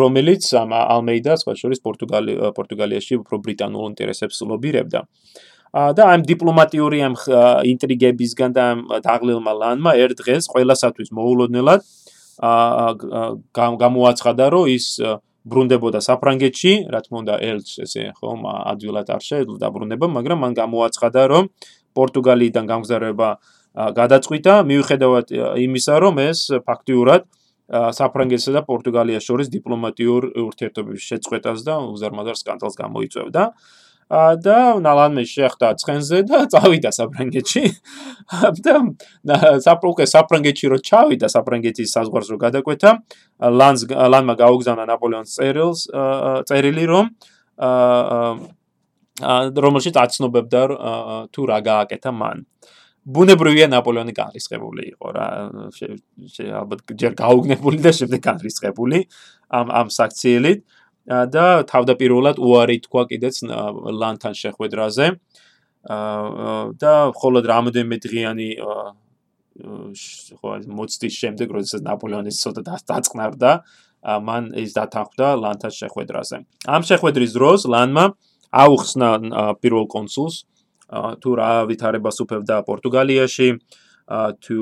რომელიც ალმეიდა სხვა შორის პორტუგალი პორტუგალიაში უფრო ბრიტანულ ინტერესებს ლობირებდა და ამ დიპლომატიური ამ ინტრიგებისგან და დაღლილმა ლანმა ერთ დღეს ყველასათვის მოულოდნელად გამოაცხადა რომ ის ბრუნდებოდა საფრანგეთში, რა თქმა უნდა, ელჩ ესე ხომ ადვილად არ შეეძლო დაბრუნება, მაგრამ მან გამოაცხადა, რომ პორტუგალიიდან გამგზავრება გადაწყვიტა, მიუხედავად იმისა, რომ ეს ფაქტიურად საფრანგეთსა და პორტუგალიას შორის დიპლომატიურ ურთიერთობების შეწყვეტას და უზარმაზარ სკანდალს გამოიწვევდა. და ნალანმე შეხვდა ცხენზე და წავიდა საფრანგეთში. და საფრუკე საფრანგეთში რო ჩავიდა საფრანგეთის საზღვარს რო გადაკვეთა, ლანს ლანმა გაუგზავნა ნაპოლეონის წერილს წერილი რომ აა რომელშიც აცნობებდა თუ რა გააკეთა მან. ბუნებრივია ნაპოლეონი განრისხებული იყო რა. ალბათ ჯერ გაუგნებული და შემდეგ განრისხებული ამ ამ საქციელით. და თავდაპირველად უარი თქვა კიდეც ლანთან შეხვედრაზე. და მხოლოდ რამოდენმე დღიანი ხო მოცდის შემდეგ როდესაც ნაპოლეონის ცოტა დაწყნარდა მან ის დათანხმდა ლანთან შეხვედრაზე. ამ შეხვედრის დროს ლანმა აუხსნა პირველ კონსულს თუ რა ვითარებას უფევდა პორტუგალიაში, თუ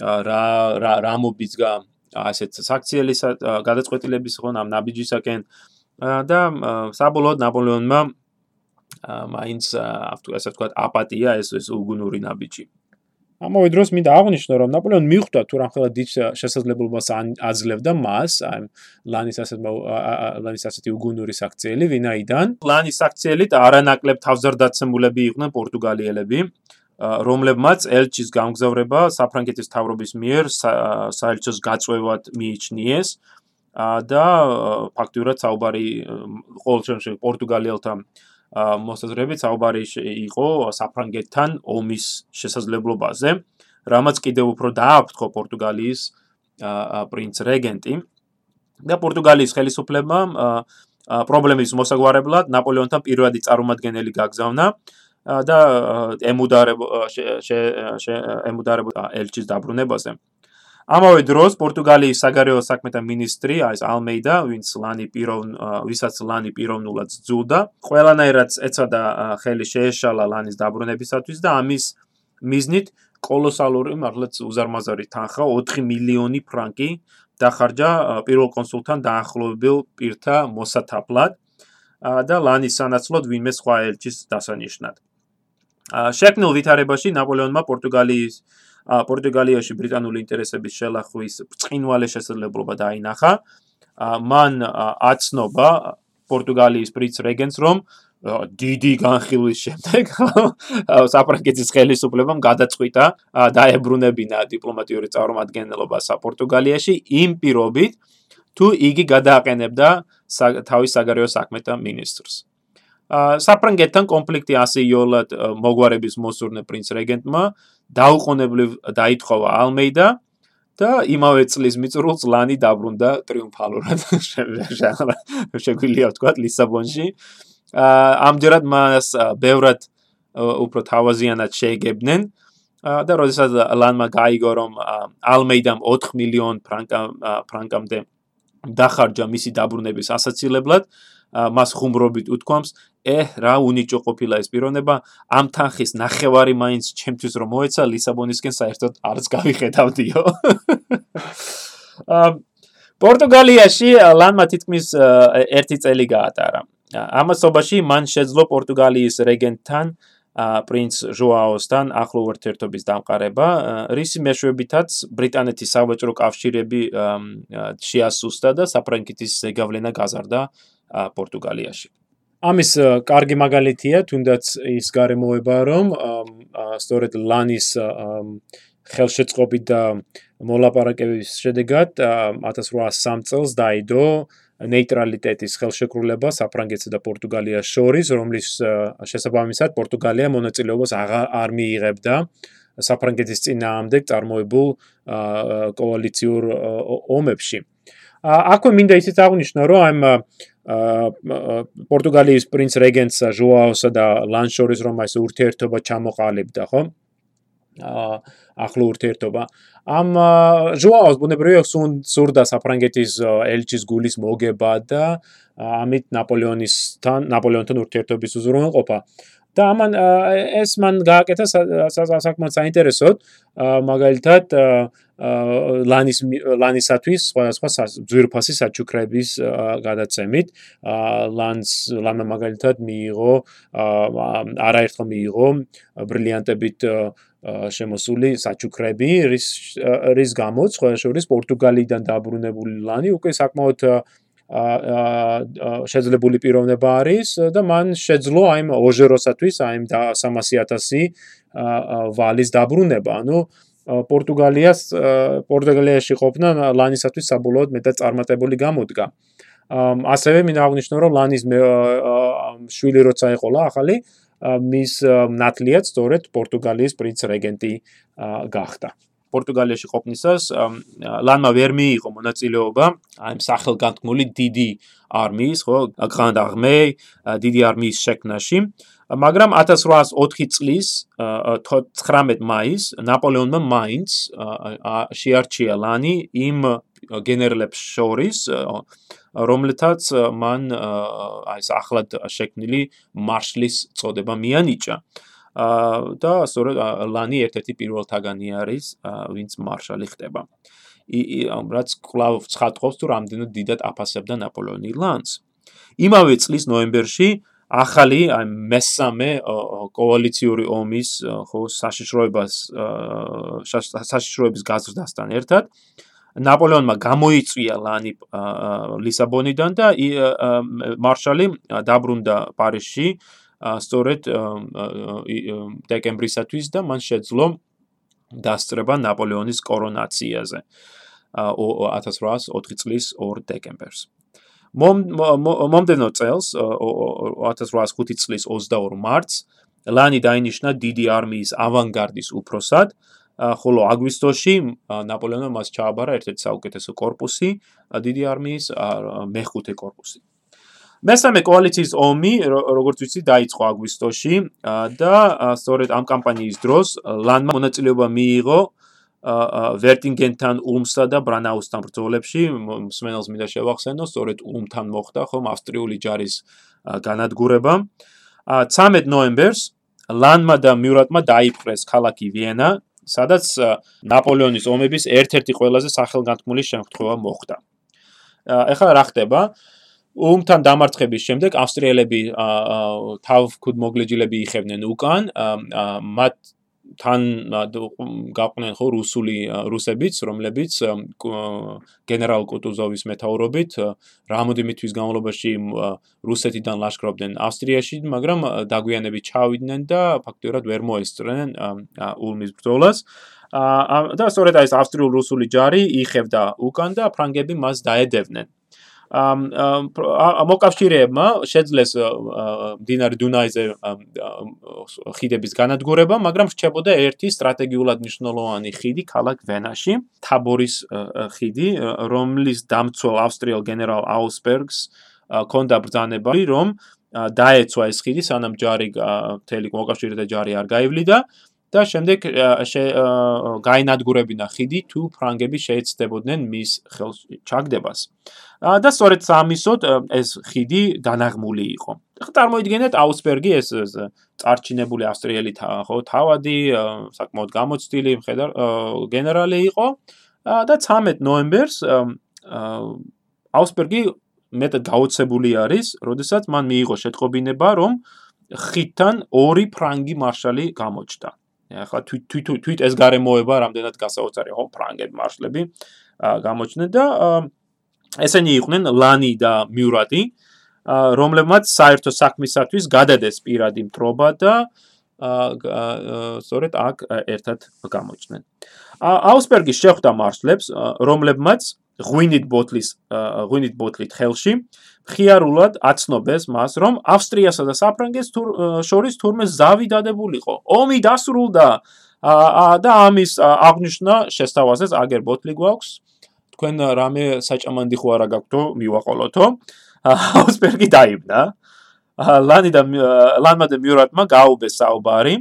რა რა რა მობიძგა ასეთ საქციელის გადაწყვეტილების ხო ამ ნაბიჯისაკენ და საბოლოოდ ნაპოლეონმა მაინც ასე ვთქვათ აპატია ეს ეს უგუნური ნაბიჯი. ამავე დროს მინდა აღნიშნო რომ ნაპოლეონი მიხვდა თუ რამხელა დიდ შესაძლებლობას აძლევდა მას აი ლანის ასეთ ლანის ასეთი უგუნური საქციელი ვინაიდან ლანის საქციელით არანაკლებ თავზარდაცემულები იყვნენ პორტუგალიელები რომლებმაც ელჩის გამგზავრება საფრანგეთის თავრობის მიერ საელჩოს გაწვევად მიიჩნიეს და ფაქტურად საუბარი ყოველ შემთხვევაში პორტუგალიელთა მოსაზრებით საუბარი იყო საფრანგეთთან ომის შესაძლებლობაზე, რამაც კიდევ უფრო დააფრთხო პორტუგალიის პრინც რეგენტი და პორტუგალიის ხელისუფლებამ პრობლემის მოსაგვარებლად ნაპოლეონთან პირველი წარმომადგენელი გაგზავნა და ემუდარებო ემუდარებო ელჩის დაბრუნებაზე. ამავე დროს პორტუგალიის საგარეო საქმეთა მინისტრი ეს ალმეიდა, ვინც ლანი პიროვნ ვისაც ლანი პიროვნულად ძულდა, ყველანაირად ეცადა ხელი შეეშალა ლანის დაბრუნებისათვის და ამის მიზნით კოლოსალური, მართლაც უზარმაზარი თანხა 4 მილიონი ფრანკი დახარჯა პირველ კონსულთან დაახლოებულ პირთა მოსათაფლად და ლანის სანაცვლოდ ვინმე სხვა ელჩის დასანიშნად. შექმნილ ვითარებაში ნაპოლეონმა პორტუგალიის პორტუგალიაში ბრიტანული ინტერესების შელახვის ბრწყინვალე შესაძლებლობა დაინახა. მან აცნობა პორტუგალიის პრინც რეგენტს რომ დიდი განხილვის შემდეგ [laughs] საფრანგეთის ხელისუფლებამ გადაწყვიტა დაებრუნებინა დიპლომატიური წარმომადგენლობა საპორტუგალიაში იმ პირობით თუ იგი გადააყენებდა თავის საგარეო საქმეთა მინისტრს. საფრანგეთთან კონფლიქტი ასე იოლად მოგვარების მოსურნე პრინც რეგენტმა დაუყოვნებლივ დაითხოვა ალმეიდა და იმავე წლის მიწურულს ლანი დაბრუნდა ტრიუმფალურად. [laughs] შეგვიძლია ვთქვა ლისაბონში. ამჯერად მას ბევრად უფრო თავაზიანად შეეგებდნენ. და როდესაც ლანმა გაიგო რომ ალმეიდამ 4 მილიონ ფრანკა ფრანკამდე დახარჯა მისი დაბრუნების ასაცილებლად მას ხუმრობით უთქვამს ე რა უნიჭო ყოფილა ეს პიროვნება ამ თანხის ნახევარი მაინც ჩემთვის რომ მოეცა ლისაბონისკენ საერთოდ არც გავიხედავდიო [laughs] პორტუგალიაში ლანმა თითქმის ერთი წელი გაატარა. ამასობაში მან შეძლო პორტუგალიის რეგენტთან პრინც ჟოაოსთან ახლო ურთიერთობის დამყარება. რისი მეშვეობითაც ბრიტანეთის სავაჭრო კავშირები შეასუსტა და საფრანგეთის ზეგავლენა გაზარდა პორტუგალიაში. ამის კარგი მაგალითია თუნდაც ის გარემოება რომ სწორედ ლანის ხელშეწყობით და მოლაპარაკების შედეგად 1803 წელს დაიდო ნეიტრალიტეტის ხელშეკრულება საფრანგეთსა და პორტუგალიას შორის, რომლის შესაბამისად პორტუგალია მონაწილეობას არ მიიღებდა საფრანგეთის წინააღმდეგ წარმოებულ კოალიციურ ომებში. აქვე მინდა ისიც აღნიშნო, რომ ამ პორტუგალიის პრინც რეგენტს ჟოაოსა და ლანშორის რომ ეს ურთიერთობა ჩამოყალიბდა, ხო? აა ახლო ურთიერთობა. ამ ჟოაოს ბუნებრივია სურდა საფრანგეთის ელჩის გულის მოგება და ამით ნაპოლეონისთან, ნაპოლეონთან ურთიერთობის უზრუნველყოფა. და ამან ეს მან გააკეთა საკმაოდ საინტერესოდ მაგალითად ლანის ლანისათვის სხვადასხვა ძვირფასი საჩუქრების გადაცემით ლანს ლანა მაგალითად მიიღო არაერთხელ მიიღო ბრილიანტებით შემოსული საჩუქრები რის რის გამოც სხვა შორის პორტუგალიიდან დაბრუნებული ლანი უკვე საკმაოდ შეძლებული პიროვნება არის და მან შეძლო აი ოჟეროსათვის აი 300.000 ვალის დაბრუნება. ანუ პორტუგალიას პორტუგალიაში ყოფნა ლანისათვის საბოლოოდ მეტად წარმატებული გამოდგა. ასევე მინდა აღნიშნო რომ ლანის შვილი როცა ეყოლა ახალი მის ნათლიად სწორედ პორტუგალიის პრინც რეგენტი გახდა. პორტუგალიაში ყოფნისას ლანმა ვერ მიიღო მონაწილეობა აი სახელგანთქმული დიდი არმიის, ხო, გრანდ-არმე, დიდი არმიის შექმნაში. მაგრამ 1804 წლის 19 მაისს ნაპოლეონმა მაინც შეარჩია ლანი იმ გენერლებს შორის რომლითაც მან აი ეს ახლად შექმნილი მარშლის წოდება მიანიჭა. და სწორედ ლანი ერთ-ერთი პირველთაგანი არის, ვინც მარშალი ხდება. ი რაც კლავ ცხადყოფს თუ რამდენად დიდად აფასებდა ნაპოლეონი ლანს. იმავე წლის ნოემბერში ახალი აი მესამე კოალიციური ომის ხო საშიშროებას საშიშროების გაზრდასთან ერთად ნაპოლეონმა გამოიწვია ლანი ლისაბონიდან და მარშალი დაბრუნდა პარიზში სწორედ დეკემბრისათვის და მან შეძლო დასწრება ნაპოლეონის კორონაციაზე 1804 წლის 2 დეკემბერს. მომდენო წელს 1805 წლის 22 მარტს ლანი დაინიშნა დიდი არმიის ავანგარდის უფროსად, ხოლო აგვისტოში ნაპოლეონმა მას ჩააბარა ერთ-ერთი საუკეთესო корпуსი, დიდი არმიის მეხუთე корпуსი. მესამე კოალიციის ომი, როგორც ვიცი, დაიწყო აგვისტოში და სწორედ ამ კამპანიის დროს ლანმა მონაწილეობა მიიღო ვერტინგენთან, ულმსა და ბრანაუსთან ბრძოლებში, მსმენელს მინდა შევახსენო, სწორედ ულმთან მოხდა ხომ ავსტრიული ჯარის განადგურება. 13 ნოემბერს ლანმა და მიურატმა დაიპყრეს ქალაქი ვიენა, სადაც ნაპოლეონის ომების ერთ-ერთი ყველაზე სახელგანთქმული შემთხვევა მოხდა. ეხლა რა ხდება? ულმთან დამარცხების შემდეგ ავსტრიელები თავ ქუდმოგლეჯილები იხევნენ უკან, მათ თან გაყვნენ ხო რუსული რუსებიც, რომლებიც გენერალ კუტუზოვის მეთაურობით რამოდენიმე თვის განმავლობაში რუსეთიდან ლაშქრობდნენ ავსტრიაში, მაგრამ დაგვიანებით ჩავიდნენ და ფაქტობრივად ვერ მოესწრნენ ულმის ბრძოლას. და სწორედ ეს ავსტრიულ-რუსული ჯარი იხევდა უკან და ფრანგები მას დაედევნენ. მოკავშირეებმა შეძლეს დინარ დუნაიზე ხიდების განადგურება, მაგრამ რჩებოდა ერთი სტრატეგიულად მნიშვნელოვანი ხიდი ქალაქ ვენაში, თაბორის ხიდი, რომლის დამცველ ავსტრიელ გენერალ აუსბერგს კონდა ბრძანება, რომ დაეცვა ეს ხიდი, სანამ ჯარი თელი მოკავშირეთა ჯარი არ გაივლიდა. და შემდეგ გაინადგურებინა ხიდი თუ ფრანგები შეეცდებოდნენ მის ხელს ჩაგდებას. და სწორედ სამისოდ ეს ხიდი დანაღმული იყო. ახლა წარმოიდგინეთ აუსბერგი ეს წარჩინებული ავსტრიელი ხო თავადი, საკმაოდ გამოცდილი მხედარ გენერალი იყო და 13 ნოემბერს აუსბერგი მეტად გაოცებული არის, როდესაც მან მიიღო შეტყობინება, რომ ხიდთან ორი ფრანგი მარშალი გამოჩნდა. ახლა თვით თვით ეს გარემოება რამდენად გასაოცარი ხო ფრანგები მარშლები გამოჩნდნენ და ესენი იყვნენ ლანი და მიურატი რომლებმაც საერთო საქმისათვის გადადეს პირადი მტრობა და სწორედ აქ ერთად გამოჩნდნენ. აუსბერგის შეხვდა მარშლებს რომლებმაც ღვინით ბოთლის ღვინით ბოთლით ხელში ხიარულად აცნობეს მას რომ ავსტრიასა და საფრანგეთს შორის თურმე ზავი დადებულიყო. ომი დასრულდა და ამის აღნიშნა შესთავაზეს აგერ ბოთლი გვაქვს. თქვენ რამე საჭამანდი ხო არა გაქვთო მივაყოლოთო. აუსბერგი დაიბნა. ლანი და ლანმა და მიურატმა გაუბეს საუბარი.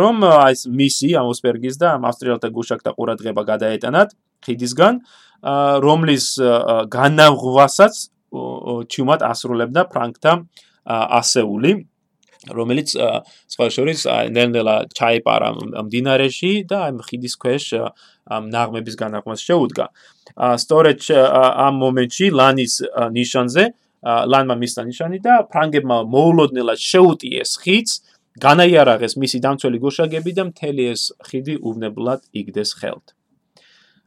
რომ ეს მისი აუსბერგის და ავსტრიელთა გუშაკთა ყურადღება გადაეტანათ ხიდისგან. რომლის განაღვასაც ჩუმად ასრულებდა ფრანკთა ასეული რომელიც სხვა შორის ნელ-ნელა ჩაიპარა მდინარეში და ამ ხიდის ქვეშ ამ ნაღმების განაღვას შეუდგა. სწორედ ამ მომენტში ლანის ნიშანზე ლანმა მისცა ნიშანი და ფრანგებმა მოულოდნელად შეუტიეს ხიდს, განაიარაღეს მისი დამცველი გუშაგები და მთელი ეს ხიდი უვნებლად იგდეს ხელთ.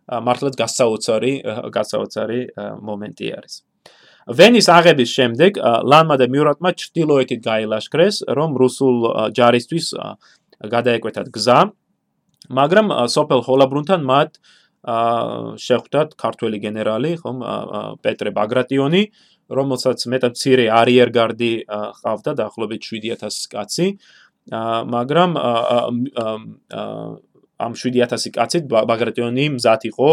მართლაც გასაოცარი გასაოცარი მომენტი არის. ვენის აღების შემდეგ ლანმა და მიურატმა ჭtildeოეთით გაილაშქრეს, რომ რუსულ ჯარისთვის გადაეკვეთათ გზა, მაგრამ სოფელ ჰოლაბრუნთან მათ შეხვდათ ქართველი გენერალი, ხომ, პეტრე ბაგრატიონი, რომელსაც მეტად ცირე არიერგარდი ყავდა დაახლოებით 7000 კაცი. მაგრამ ამ 7000 კაცით ბაგრატიონი მზად იყო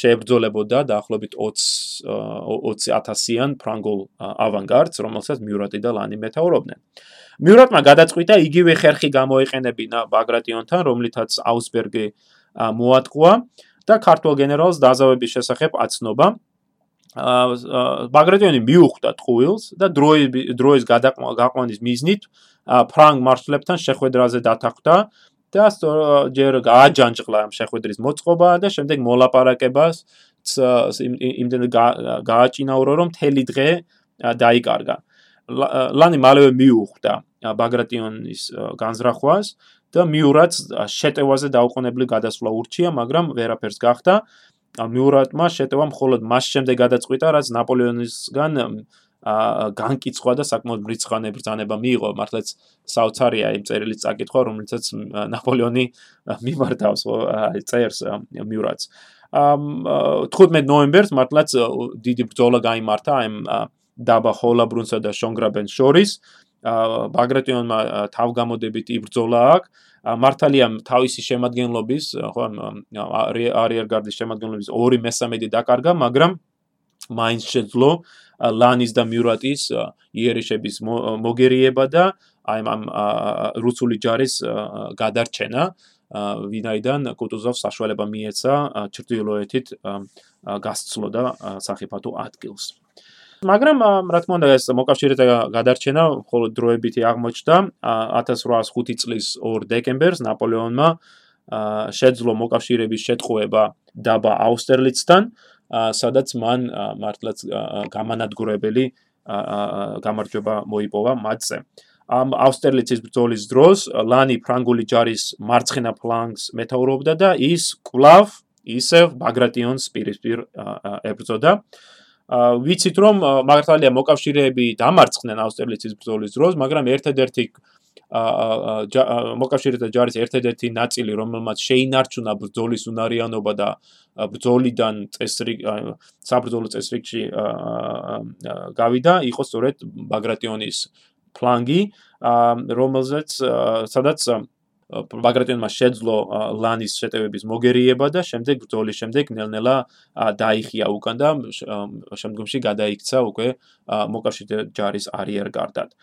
შეებრძოლებოდა დაახლოებით 20 20000-იან ფრანგულ ავანგარდს, რომელსაც მიურატი და ლანი მეთაურობდნენ. მიურატმა გადაწყვიტა იგივე ხერხი გამოიყენებინა ბაგრატიონთან, რომლითაც აუსბერგი მოატყვა და ქართულ გენერალს დაზავების შესახებ აცნობა. ბაგრატიონი მიუხვდა ტყუილს და დროის დროის გადაყვანის მიზნით ფრანგ მარშლებთან შეხვედრაზე დათანხმდა და ჯერ გააჯანჭყლა ამ შეხვედრის მოწყობა და შემდეგ მოლაპარაკებას იმდენ გააჭინაურო რომ თელი დღე დაიკარგა. ლანი მალევე მიუხვდა ბაგრატიონის განზრახვას და მიურატს შეტევაზე დაუყოვნებლი გადასვლა ურჩია, მაგრამ ვერაფერს გახდა. მიურატმა შეტევა მხოლოდ მას შემდეგ გადაწყვიტა, რაც ნაპოლეონისგან განკიცხვა და საკმაოდ ბრიცხანე ბრძანება მიიღო, მართლაც საოცარია იმ წერილის წაკითხვა, რომელიცაც ნაპოლეონი მიმართავს წერს მიურატს. აა 15 ნოემბერს მართლაც დიდი ბრძოლა გამართა ამ დაბა ჰოლაბრუნსა და შონგრაბენს შორის. ბაგრატიონმა თავგამოდებით იბრძოლა აქ მართალია თავისი შემადგენლობის ხო არიერგარდის შემადგენლობის 2/3 დაკარგა მაგრამ მაინც შეძლო ლანის და მიურატის იერიშების მოგერიება და აი ამ რუსული ჯარის გადარჩენა. ვინაიდან კუტუზოვს საშუალება მიეცა ჩრდილოეთით გასცლოდა საფეხბურთო ადგილს. მაგრამ რა თქმა უნდა ეს მოკავშირეთა გადარჩენა მხოლოდ დროებითი აღმოჩნდა. 1805 წლის 2 დეკემბერს ნაპოლეონმა შეძლო მოკავშირეების შეტყუება დაბა აუსტერლიცთან სადაც მან მართლაც გამანადგურებელი გამარჯვება მოიპოვა მათზე. ამ აუსტერლიცის ბრძოლის დროს ლანი ფრანგული ჯარის მარცხენა ფლანგს მეთაურობდა და ის კლავ ისევ ბაგრატიონს პირისპირ ებრძოდა. ვიცით რომ მართალია მოკავშირეები დამარცხდნენ აუსტერლიცის ბრძოლის დროს, მაგრამ ერთადერთი მოკავშირეთა ჯარის ერთადერთი ნაწილი, რომელმაც შეინარჩუნა ბრძოლის უნარიანობა და ბრძოლიდან წესრი საბრძოლო წესრიგში გავიდა, იყო სწორედ ბაგრატიონის ფლანგი, რომელზეც სადაც ბაგრატიონმა შეძლო ლანის შეტევების მოგერიება და შემდეგ ბრძოლის შემდეგ ნელ-ნელა დაიხია უკან და შემდგომში გადაიქცა უკვე მოკავშირე ჯარის არიერგარდად.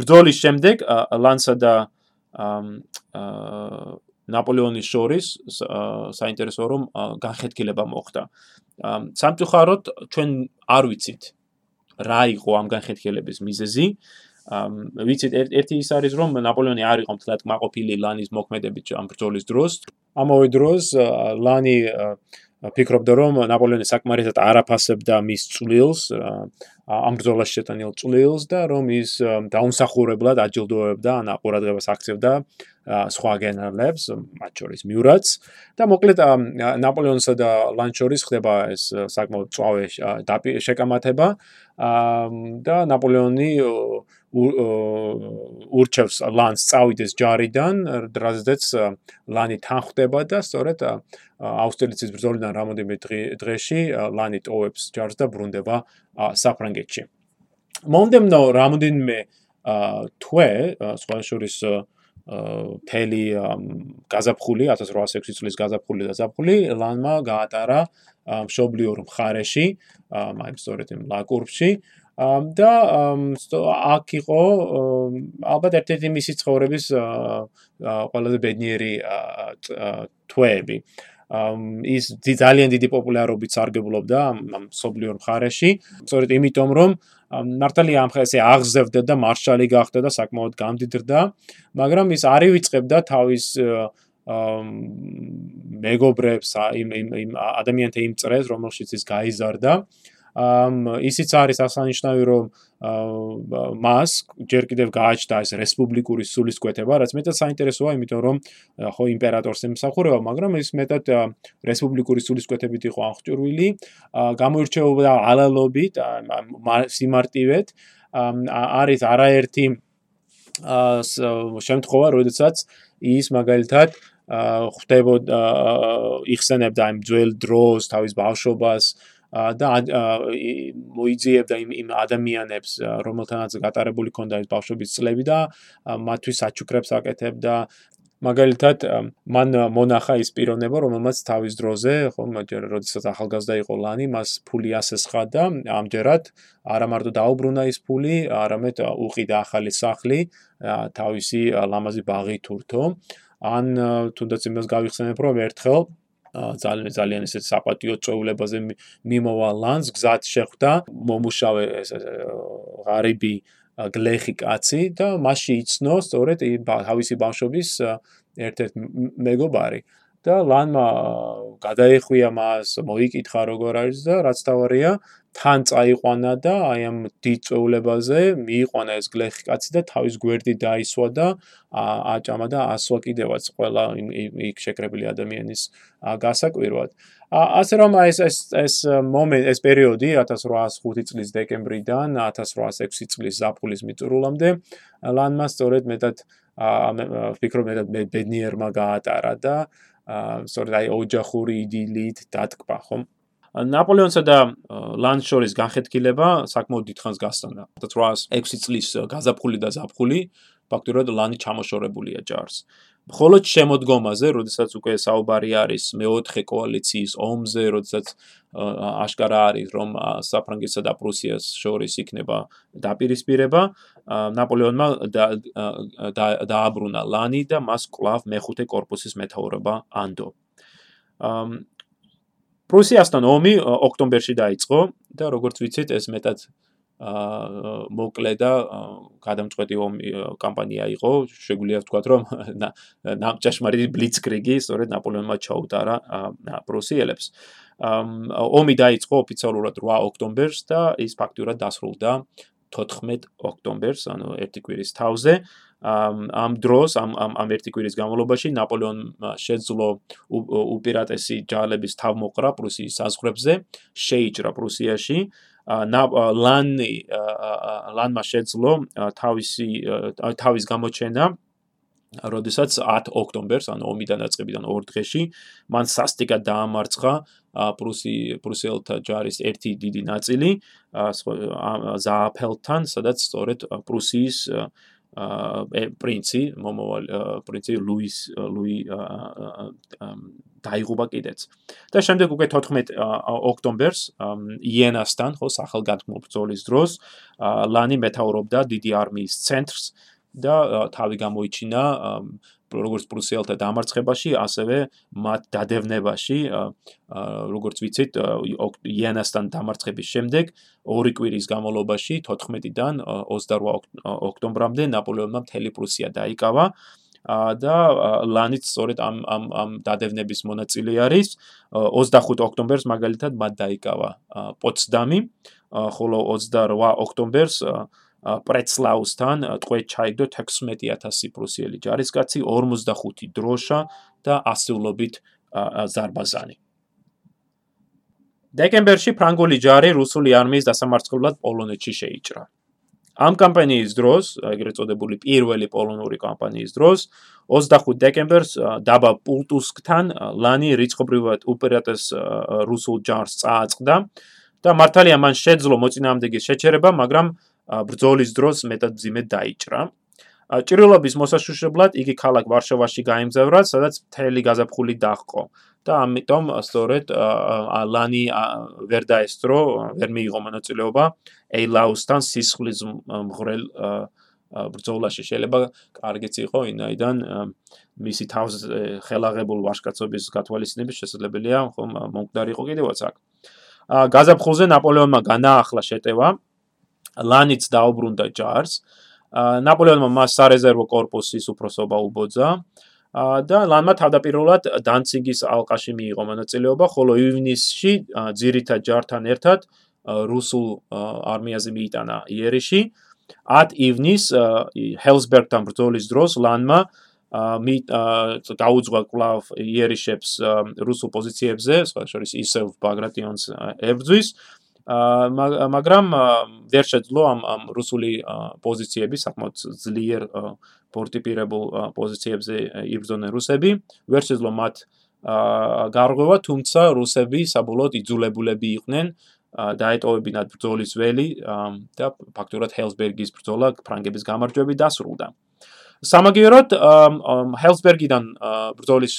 ბრძოლის შემდეგ ლანსა და ნაპოლეონის შორის საინტერესოა რომ განხეთქილება მოხდა. სამწუხაროდ ჩვენ არ ვიცით რა იყო ამ განხეთქილების მიზეზი. ვიცით ერთი ის არის რომ ნაპოლეონი არ იყო მთლად მაყოფილი ლანის მოქმედებით ამ ბრძოლის დროს. ამავე დროს ლანი ფიქრობდა რომ ნაპოლეონი საკმარისად არაფასებდა მის წვლილს ამ ბრძოლაში შეტანილ წვლილს და რომ ის დაუნსახურებლად აჯილდოებდა ან ყურადღებას აქცევდა სხვა გენერლებს, მათ შორის მიურაც და მოკლედ ნაპოლეონსა და ლანჩორის ხდება ეს საკმაოდ წვავე შეკამათება და ნაპოლეონი ურჩევს ლანს წავიდეს ჯარიდან, რაზეც ლანი თანხდება და სწორედ აუსტერლიცის ბრძოლიდან რამოდენიმე დღეში ლანი ტოვებს ჯარს და ბრუნდება საფრანგეთში. მომდემნო რამოდენიმე თვე, სხვა შორის თელი გაზაფხული 1806 წლის გაზაფხული და ზაფხული ლანმა გაატარა მშობლიურ მხარეში, მაიმ სწორედ იმ ლაკურბში და აქ იყო ალბათ ერთ-ერთი მისი ცხოვრების ყველაზე ბედნიერი თვეები. ის ძალიან დიდი პოპულარობით სარგებლობდა ამ სობლიურ მხარეში, სწორედ იმიტომ რომ მართალია ამ ხეს აღზევდა და მარშალი გახდა და საკმაოდ გამდიდრდა, მაგრამ ის არ ივიწყებდა თავის მეგობრებს იმ იმ ადამიანთა იმ წრეს, რომელშიც ის გაიზარდა. ამ ისიც არის ასანიშნავი რომ მას ჯერ კიდევ გააჩნდა ეს რესპუბლიკური სულისკვეთება, რაც მეტად საინტერესოა, იმიტომ რომ ხო იმპერატორს ემსახურება, მაგრამ ეს მეტად რესპუბლიკური სულისკვეთებით იყო აღჭურვილი, გამოირჩეოდა ალალობით, სიმარტივეთ, არის არაერთი შემთხვევა, როდესაც ის მაგალითად ხვდებოდა იხსენებდა იმ ძველ დროს, თავის ბავშვობას, და მოიძიებდა იმ იმ ადამიანებს, რომელთანაც გატარებული ქონდა ეს ბავშვობის წლები და მათთვის საჩუქრებს აკეთებდა. მაგალითად მან მონახა ის პიროვნება რომელმაც თავის დროზე ხო მაგრამ როდესაც ახალგაზრდა იყო ლანი მას ფული ასესხადა ამჯერად არა მარტო დაუბრუნა ის ფული არამედ უყიდა ახალი სახლი თავისი ლამაზი ბაღი თურთო. ან თუნდაც იმას გავიხსენებ რომ ერთხელ ძალიან ძალიან ისეთ საპატიო წვეულებაზე მიმოვა ლანს გზად შეხვდა მომუშავე ეს ღარიბი გლეხი კაცი და მასში იცნო სწორედ თავისი ბავშვობის ერთ-ერთ მეგობარი და ლანმა გადაეხვია მას მოიკითხა როგორ არის და რაც თავარია თან წაიყვანა და აი ამ დიწვეულებაზე მიიყვანა ეს გლეხი კაცი და თავის გვერდი დაისვა და აჭამა და ასვა კიდევაც ყველა იქ შეკრებილი ადამიანის გასაკვირვად. ასე რომ ეს ეს ეს მომენტი ეს პერიოდი 1805 წლის დეკემბრიდან 1806 წლის ზაფხულის მიწურულამდე ლანმა სწორედ მეტად ფიქრობ მეტად ბედნიერმა გაატარა და სწორედ აი ოჯახური იდილით დატკბა ხომ? ნაპოლეონსა და ლანშორის განხეთქილება საკმაოდ დიდხანს გასტანდა. 1806 წლის გაზაფხული და ზაფხული ფაქტურად ლანი ჩამოშორებულია ჯარს. მხოლოდ შემოდგომაზე, როდესაც უკვე საუბარი არის მეოთხე კოალიციის ომზე, როდესაც აშკარა არის, რომ საფრანგეთსა და პრუსიას შორის იქნება დაპირისპირება, ნაპოლეონმა დააბრუნა ლანი და მას კვლავ მეხუთე корпуსის მეთაურობა ანდო. პრუსიასთან ომი ოქტომბერში დაიწყო და როგორც ვიცით, ეს მეტად მოკლე და გადამწყვეტი კამპანია იყო. შეგვიძლია ვთქვათ, რომ ნამჭაშმარი ბლიცკრიგი სწორედ ნაპოლეონმა ჩაუტარა პრუსიელებს. ომი დაიწყო ოფიციალურად 8 ოქტომბერს და ის ფაქტურად დასრულდა 14 ოქტომბერს, ანუ ერთი კვირის თავზე. ამ დროს ამ ამ ამ ერთი კვირის განმავლობაში ნაპოლეონმა შეძლო უპირატესი ჯარების თავმოყრა პრუსიის საზღვრებზე, შეიჭრა პრუსიაში. ლანი ლანმა შეძლო თავისი თავის გამოჩენა როდესაც 10 ოქტომბერს, ანუ ომიდან დაწყებიდან 2 დღეში, მან სასტიკად დაამარცხა პრუსი პრუსელთა ჯარის ერთი დიდი ნაწილი ზააფელთან, სადაც სწორედ პრუსიის პრინცი, მომავალ პრინცი ლუის ლუი დაიღუპა კიდეც. და შემდეგ უკვე 14 ოქტომბერს იენასთან, ხო, სახელგანთქმულ ბრძოლის დროს, ლანი მეთაურობდა დიდი არმიის ცენტრს და თავი გამოიჩინა როგორც პრუსიელთა დამარცხებაში, ასევე მათ დადევნებაში, როგორც ვიცით, იენასთან დამარცხების შემდეგ ორი კვირის განმავლობაში 14-დან 28 ოქტომბრამდე ნაპოლეონმა მთელი პრუსია დაიკავა და ლანიც სწორედ ამ ამ ამ დადევნების მონაწილე არის. 25 ოქტომბერს მაგალითად მათ დაიკავა პოცდამი ხოლო 28 ოქტომბერს პრეცლაუსთან ტყვე ჩაიგდო 16000 პრუსიელი ჯარისკაცი 45 დროშა და ასეულობით ზარბაზანი. დეკემბერში ფრანგული ჯარი რუსული არმიის დასამარცხებლად პოლონეთში შეიჭრა. ამ კამპანიის დროს, ეგრეთ წოდებული პირველი პოლონური კამპანიის დროს, 25 დეკემბერს დაბა პულტუსკთან ლანი რიცხობრივად უპირატეს რუსულ ჯარს წააწყდა და მართალია მან შეძლო მოწინააღმდეგის შეჩერება, მაგრამ ბრძოლის დროს მეტად ძიმედ დაიჭრა. ჭრილობის მოსაშუშებლად იგი ქალაქ ვარშავაში გაემგზავრა, სადაც მთელი გაზაფხული დაჰყო. და ამიტომ სწორედ ლანი ვერ დაესწრო, ვერ მიიღო მონაწილეობა ეილაუსთან სისხლის მღრელ ბრძოლაში. შეიძლება კარგიც იყო, ვინაიდან მისი თავს ხელაღებულ ვაშკაცობის გათვალისწინების შესაძლებელია, ხომ მომკვდარი იყო კიდევაც აქ. გაზაფხულზე ნაპოლეონმა განაახლა შეტევა. ლანიც დაუბრუნდა ჯარს. ნაპოლეონმა მას სარეზერვო корпуსის უფროსობა უბოძა. და ლანმა თავდაპირველად დანციგის ალყაში მიიღო მონაწილეობა, ხოლო ივნისში ძირითად ჯართან ერთად რუსულ არმიაზე მიიტანა იერიში. 10 ივნის ჰელსბერგთან ბრძოლის დროს ლანმა მი გაუძღვა კლავ იერიშებს რუსულ პოზიციებზე, სხვა შორის ისევ ბაგრატიონს ებრძვის მაგრამ ვერ შეძლო ამ ამ რუსული პოზიციები საკმაოდ ძლიერ პორტიპირებულ პოზიციებზე იბრძოდნენ რუსები, ვერ შეძლო მათ გარღვევა, თუმცა რუსები საბოლოოდ იძულებულები იყვნენ დაეტოვებინათ ბრძოლის ველი და ფაქტურად ჰელსბერგის ბრძოლა ფრანგების გამარჯვებით დასრულდა. სამაგიეროდ ჰელსბერგიდან ბრძოლის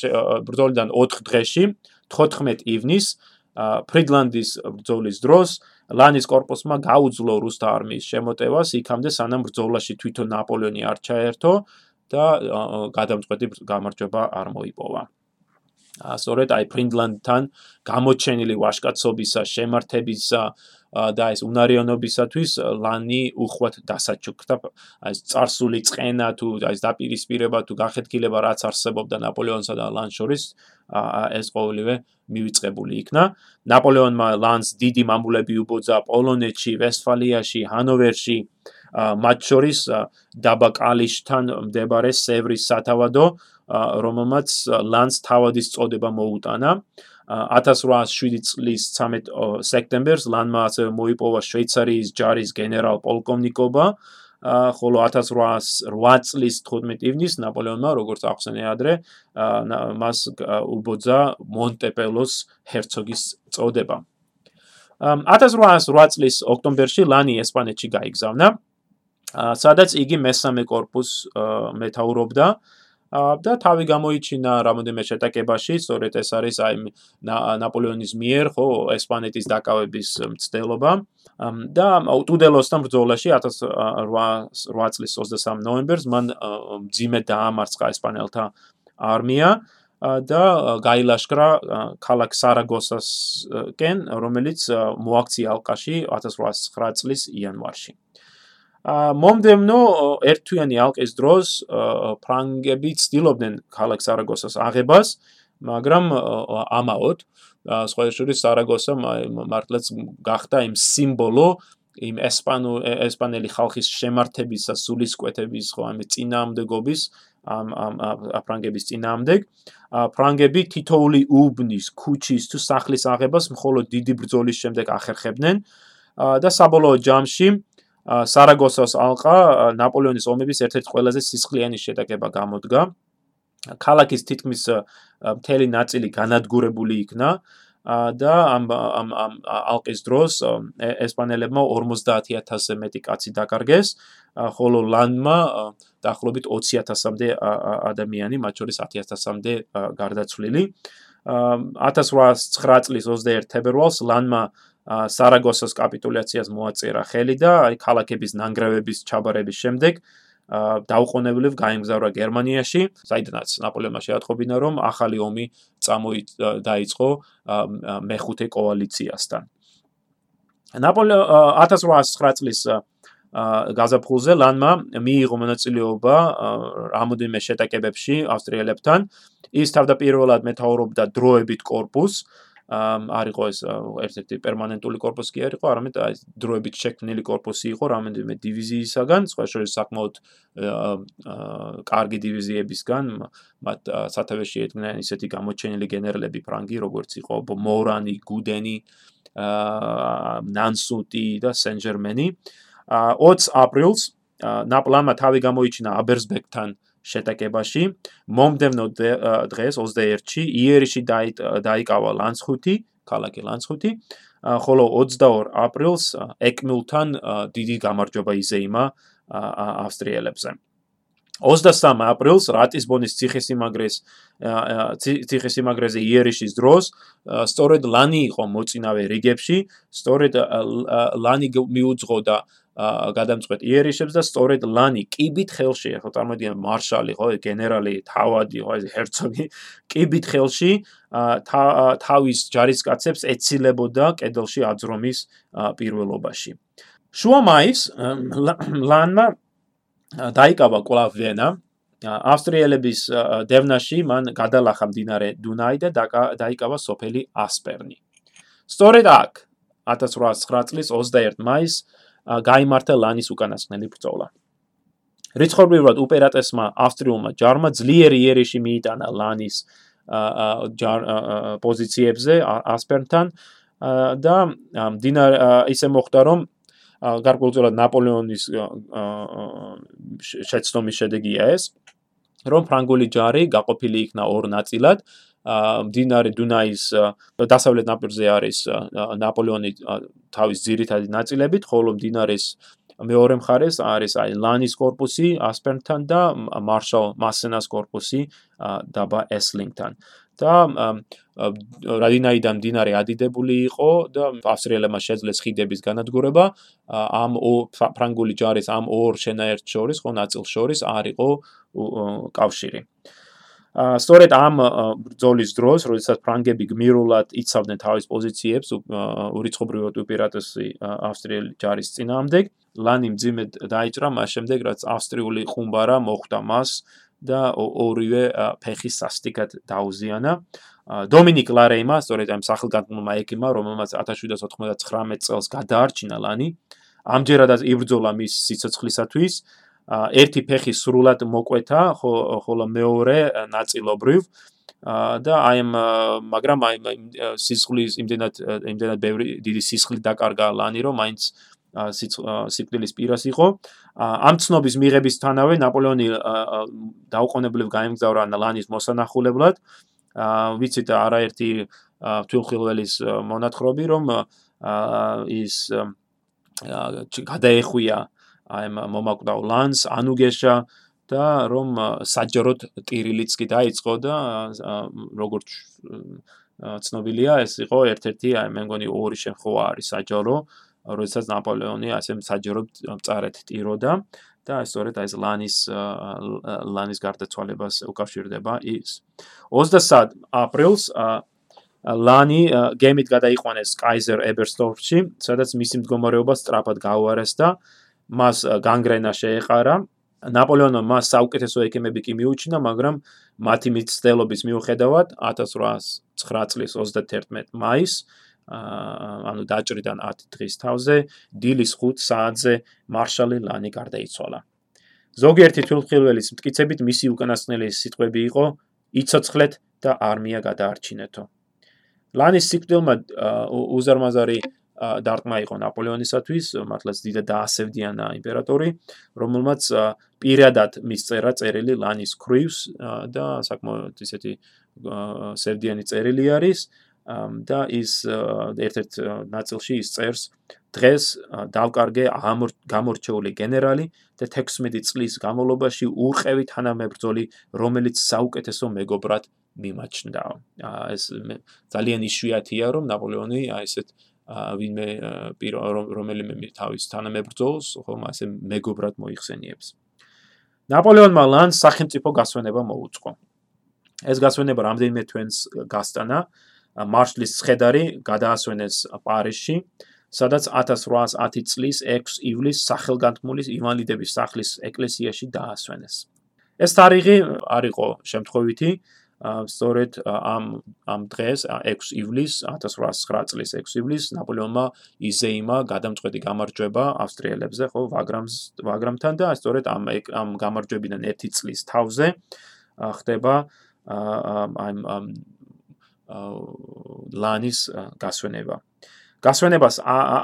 ბრძოლიდან 4 დღეში 14 ივნისს ფრიდლანდის ბრძოლის დროს ლანის корпуსმა გაუძლო რუსთა არმიის შემოტევას იქამდე სანამ ბრძოლაში თვითონ ნაპოლეონი არ ჩაერთო და გადამწყვეტი გამარჯვება არ მოიპოვა. სწორედ აი ფრინლანდთან გამოჩენილი ვაშკაცობისა, შემართებისა, აა და ეს უნარიანობისათვის ლანი უხვად დასაჩუქრდა. აი წარსული წენა თუ აი დაპირისპირება თუ განხეთქილება რაც არსებობდა ნაპოლეონსა და ლანს შორის ეს ყოველივე მივიწყებული იქნა. ნაპოლეონმა ლანს დიდი მამულები უბოძა პოლონეთში, ვესტფალიაში, ჰანოვერში, მათ შორის დაბა კალიშთან მდებარე სევრის სათავადო, რომელმაც ლანს თავადის წოდება მოუტანა. 1807 წლის 13 სექტემბერს ლანმა მოიპოვა შვეიცარიის ჯარის გენერალ-პოლკოვნიკობა, ხოლო 1808 წლის 15 ივნის ნაპოლეონმა, როგორც ახსენე ადრე, მას უბოძა მონტეპელოს ჰერცოგის წოდება. 1808 წლის ოქტომბერში ლანი ესპანეთში გაიგზავნა, სადაც იგი მესამე корпуს მეთაურობდა. და თავი გამოიჩინა რამოდენიმე შეტაკებაში, სწორედ ეს არის აი ნაპოლეონის მიერ, ხო, ესპანეთის დაკავების მცდელობა. და უტუდელოსთან ბრძოლაში 1808 წლის 23 ნოემბერს მან ძიმე დაამარცხა ესპანელთა არმია და გაილაშქრა ქალაქ სარაგოსასკენ, რომელიც მოაქცია ალყაში 1809 წლის იანვარში. მომდემნო ერთთვიანი ალყის დროს ფრანგები ცდილობდნენ ქალაქ სარაგოსას აღებას, მაგრამ ამაოდ სხვა შორის სარაგოსა მართლაც გახდა იმ სიმბოლო იმ ესპანო ესპანელი ხალხის შემართებისა, სულისკვეთების, ხო, ამ წინაამდეგობის ამ ამ ფრანგების წინაამდეგ. ფრანგები თითოული უბნის, ქუჩის თუ სახლის აღებას მხოლოდ დიდი ბრძოლის შემდეგ ახერხებდნენ და საბოლოო ჯამში სარაგოსას ალყა ნაპოლეონის ომების ერთ-ერთი ყველაზე სისხლიანი შეტაკება გამოდგა. ქალაქის თითქმის მთელი ნაწილი განადგურებული იქნა და ამ ამ ამ ალყის დროს ესპანელებმა 50000-ზე მეტი კაცი დაკარგეს, ხოლო ლანმა დაახლოებით 20000-მდე ადამიანი, მათ შორის 10000-მდე გარდაცვლილი. 1809 წლის 21 თებერვალს ლანმა სარაგოსას კაპიტულაციას მოაწერა ხელი და აი ქალაქების ნანგრევების ჩაბარების შემდეგ დაუყოვნებლივ გაემგზავრა გერმანიაში, საიდანაც ნაპოლეონმა შეატყობინა, რომ ახალი ომი წამოი დაიწყო მეხუთე კოალიციასთან. ნაპოლეო 1809 წლის გაზაფხულზე ლანმა მიიღო მონაწილეობა რამოდენიმე შეტაკებებში ავსტრიელებთან. ის თავდაპირველად მეთაურობდა დროებით კორპუსს არ იყო ეს ერთ-ერთი პერმანენტული корпуსი კი არ იყო, არამედ აი დროებით შექმნილი корпуსი იყო რამოდენიმე დივიზიისაგან, სხვა შორის საკმაოდ კარგი დივიზიებისგან, მათ სათავეში შეედგნენ ისეთი გამოჩენილი გენერლები ფრანგი, როგორც იყო მორანი, გუდენი, ნანსუტი და სენ-ჟერმენი. 20 აპრილს ნაპლამა თავი გამოიჩინა აბერსბეკთან შეტაკებაში. მომდევნო დღეს 21-ში იერიში დაიკავა ლანცხუთი, ქალაქი ლანცხუთი, ხოლო 22 აპრილს ეკმილთან დიდი გამარჯვება იზეიმა ავსტრიელებზე. 23 აპრილს რატისბონის ციხესიმაგრეს ციხესიმაგრეზე იერიშის დროს სწორედ ლანი იყო მოწინავე რიგებში, სწორედ ლანი მიუძღოდა გადამწყვეტ იერიშებს და სწორედ ლანი კიბით ხელში, ხო წარმოიდგინე მარშალი, ხო, გენერალი, თავადი, ხო, ეს ჰერცოგი კიბით ხელში თავის ჯარისკაცებს ეცილებოდა კედელში აძრომის პირველობაში. შუა მაის ლანმა დაიკავა კვლავ ვენა ავსტრიელების დევნაში მან გადალახა მდინარე დუნაი და დაიკავა სოფელი ასპერნი. სწორედ აქ 1809 წლის 21 მაისს გაიმართა ლანის უკანასკნელი ბრძოლა. რიცხობრივად უპერატესმა ავსტრიულმა ჯარმა ძლიერი იერიში მიიტანა ლანის პოზიციებზე ასპერნთან და დინა ისე მოხდა რომ გარკვეულწილად ნაპოლეონის შეცდომის შედეგია ეს რომ ფრანგული ჯარი გაყოფილი იქნა ორ ნაწილად მდინარე დუნაის დასავლეთ ნაპირზე არის ნაპოლეონი თავის ძირითადი ნაწილებით, ხოლო მდინარის მეორე მხარეს არის აი ლანის корпуსი ასპერნთან და მარშალ მასენას корпуსი დაბა ესლინგთან. და რადინაიდან მდინარე ადიდებული იყო და ავსტრიელებმა შეძლეს ხიდების განადგურება ამ ფრანგული ჯარის ამ ორ შენაერთ შორის, ხო ნაწილ შორის არ იყო კავშირი. სწორედ ამ ბრძოლის დროს, როდესაც ფრანგები გმირულად იცავდნენ თავის პოზიციებს ურიცხობრივად უპირატესი ავსტრიელი ჯარის წინააღმდეგ, ლანი მძიმედ დაიჭრა მას შემდეგ, რაც ავსტრიული ხუმბარა მოხვდა მას და ორივე ფეხის სასტიკად დაუზიანა. დომინიკ ლარეიმა, სწორედ ამ სახელგანთმულმა ექიმმა, რომელმაც 1799 წელს გადაარჩინა ლანი, ამჯერადაც იბრძოლა მის სიცოცხლისათვის. ერთი ფეხი სრულად მოკვეთა, ხოლო მეორე ნაწილობრივ და აი ამ მაგრამ აი სისხლის იმდენად იმდენად ბევრი დიდი სისხლი დაკარგა ლანი, რომ მაინც სიკვდილის პირას იყო. ამ ცნობის მიღებისთანავე ნაპოლეონი დაუყოვნებლივ გაემგზავრა ლანის მოსანახულებლად. ვიცით არაერთი თვითხილველის მონათხრობი, რომ ის გადაეხვია აი მომაკვდავ ლანს, ანუგეშა და რომ საჯაროდ ტირილიც კი დაიწყო და როგორც ცნობილია, ეს იყო ერთ-ერთი აი მე მგონი ორი შემთხვევა არის საჯარო, როდესაც ნაპოლეონი ასე საჯაროდ წარეთ ტიროდა და სწორედ აი ეს ლანის ლანის გარდაცვალებას უკავშირდება ის 23 აპრილს ლანი გემით გადაიყვანეს კაიზერ ებერსტორფში, სადაც მისი მდგომარეობა სწრაფად გაუარესდა. მას განგრენა შეეყარა. ნაპოლეონმა მას საუკეთესო ექიმები კი მიუჩინა, მაგრამ მათი მიცდელობის მიუხედავად 1809 წლის 31 მაისს ანუ დაჭრიდან 10 დღის თავზე დილის 5 საათზე მარშალი ლანი გარდაიცვალა. ზოგიერთი თვითმხილველის მტკიცებით მისი უკანასკნელი სიტყვები იყო: "იცოცხლეთ და არმია გადაარჩინეთო". ლანის სიკვდილმა უზარმაზარი დარტყმა იყო ნაპოლეონისათვის, მართლაც დიდად დაასევდიანა იმპერატორი, რომელმაც პირადად მისწერა წერილი ლანის ქრივს და საკმაოდ ისეთი სევდიანი წერილი არის და ის ერთ-ერთ ნაწილში ის წერს დღეს დავკარგე გამორჩეული გენერალი და 16 წლის განმავლობაში უყევი თანამებრძოლი, რომელიც საუკეთესო მეგობრად მიმაჩნდა. ეს ძალიან იშვიათია, რომ ნაპოლეონი აი ესეთ ვინმე რომელიმე თავის თანამებრძოლს ხომ ასე მეგობრად მოიხსენიებს. ნაპოლეონმა ლანს სახელმწიფო გასვენება მოუწყო. ეს გასვენება რამდენიმე თვენს გასტანა. მარშლის ცხედარი გადაასვენეს პარიზში, სადაც 1810 წლის 6 ივლისს სახელგანთმული ივალიდების სახლის ეკლესიაში დაასვენეს. ეს თარიღი არ იყო შემთხვევითი, სწორედ ამ ამ დღეს 6 ივლისს 1809 წლის 6 ივლისს ნაპოლეონმა იზეიმა გადამწყვეტი გამარჯვება ავსტრიელებზე, ხო, ვაგრამს ვაგრამთან და სწორედ ამ ამ გამარჯვებიდან 1 წლის თავზე ხდება ამ ამ ლანის გასვენება. გასვენებას